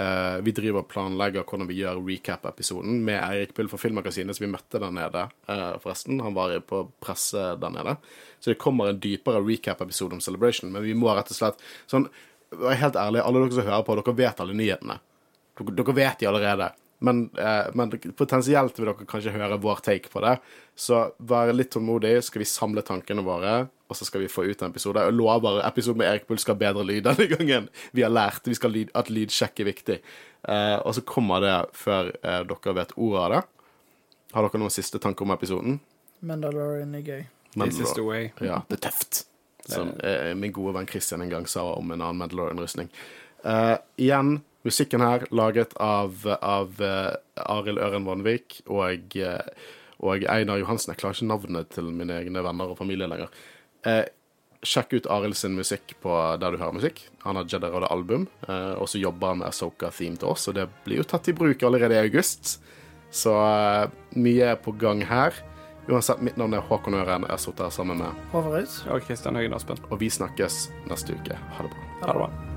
eh, vi driver og planlegger hvordan vi gjør recap-episoden med Eirik Bull fra Filmmagasinet, som vi møtte der nede, eh, forresten. Han var på presse der nede. Så det kommer en dypere recap-episode om Celebration. Men vi må rett og slett sånn, Vær helt ærlig, alle dere som hører på, dere vet alle nyhetene. Dere, dere vet de allerede. Men, eh, men potensielt vil dere kanskje høre vår take på det. Så vær litt tålmodig, skal vi samle tankene våre, og så skal vi få ut en episode. Jeg lover episoden med Erik Bull skal ha bedre lyd denne gangen. Vi har lært vi skal lyd, at lydsjekk er viktig. Eh, og så kommer det før eh, dere vet ordet av det. Har dere noen siste tanker om episoden? Mandalorian er gøy. This is the way. Ja, det er tøft. Som eh, min gode venn Christian en gang sa om en annen Mandalorian-rustning. Eh, igjen, musikken her laget av, av eh, Arild Øren Vanvik og, eh, og Einar Johansen. Jeg klarer ikke navnet til mine egne venner og familie lenger. Eh, sjekk ut Arild sin musikk på der du hører musikk. Han har Jedi Rolle album, eh, og så jobber han med Asoka-theme til oss, og det blir jo tatt i bruk allerede i august. Så mye er på gang her. Uansett, mitt navn er Håkon Øren. Jeg har sittet her sammen med Håvard Og Kristian Høgen Aspen. og vi snakkes neste uke. Ha det bra. Ha det bra.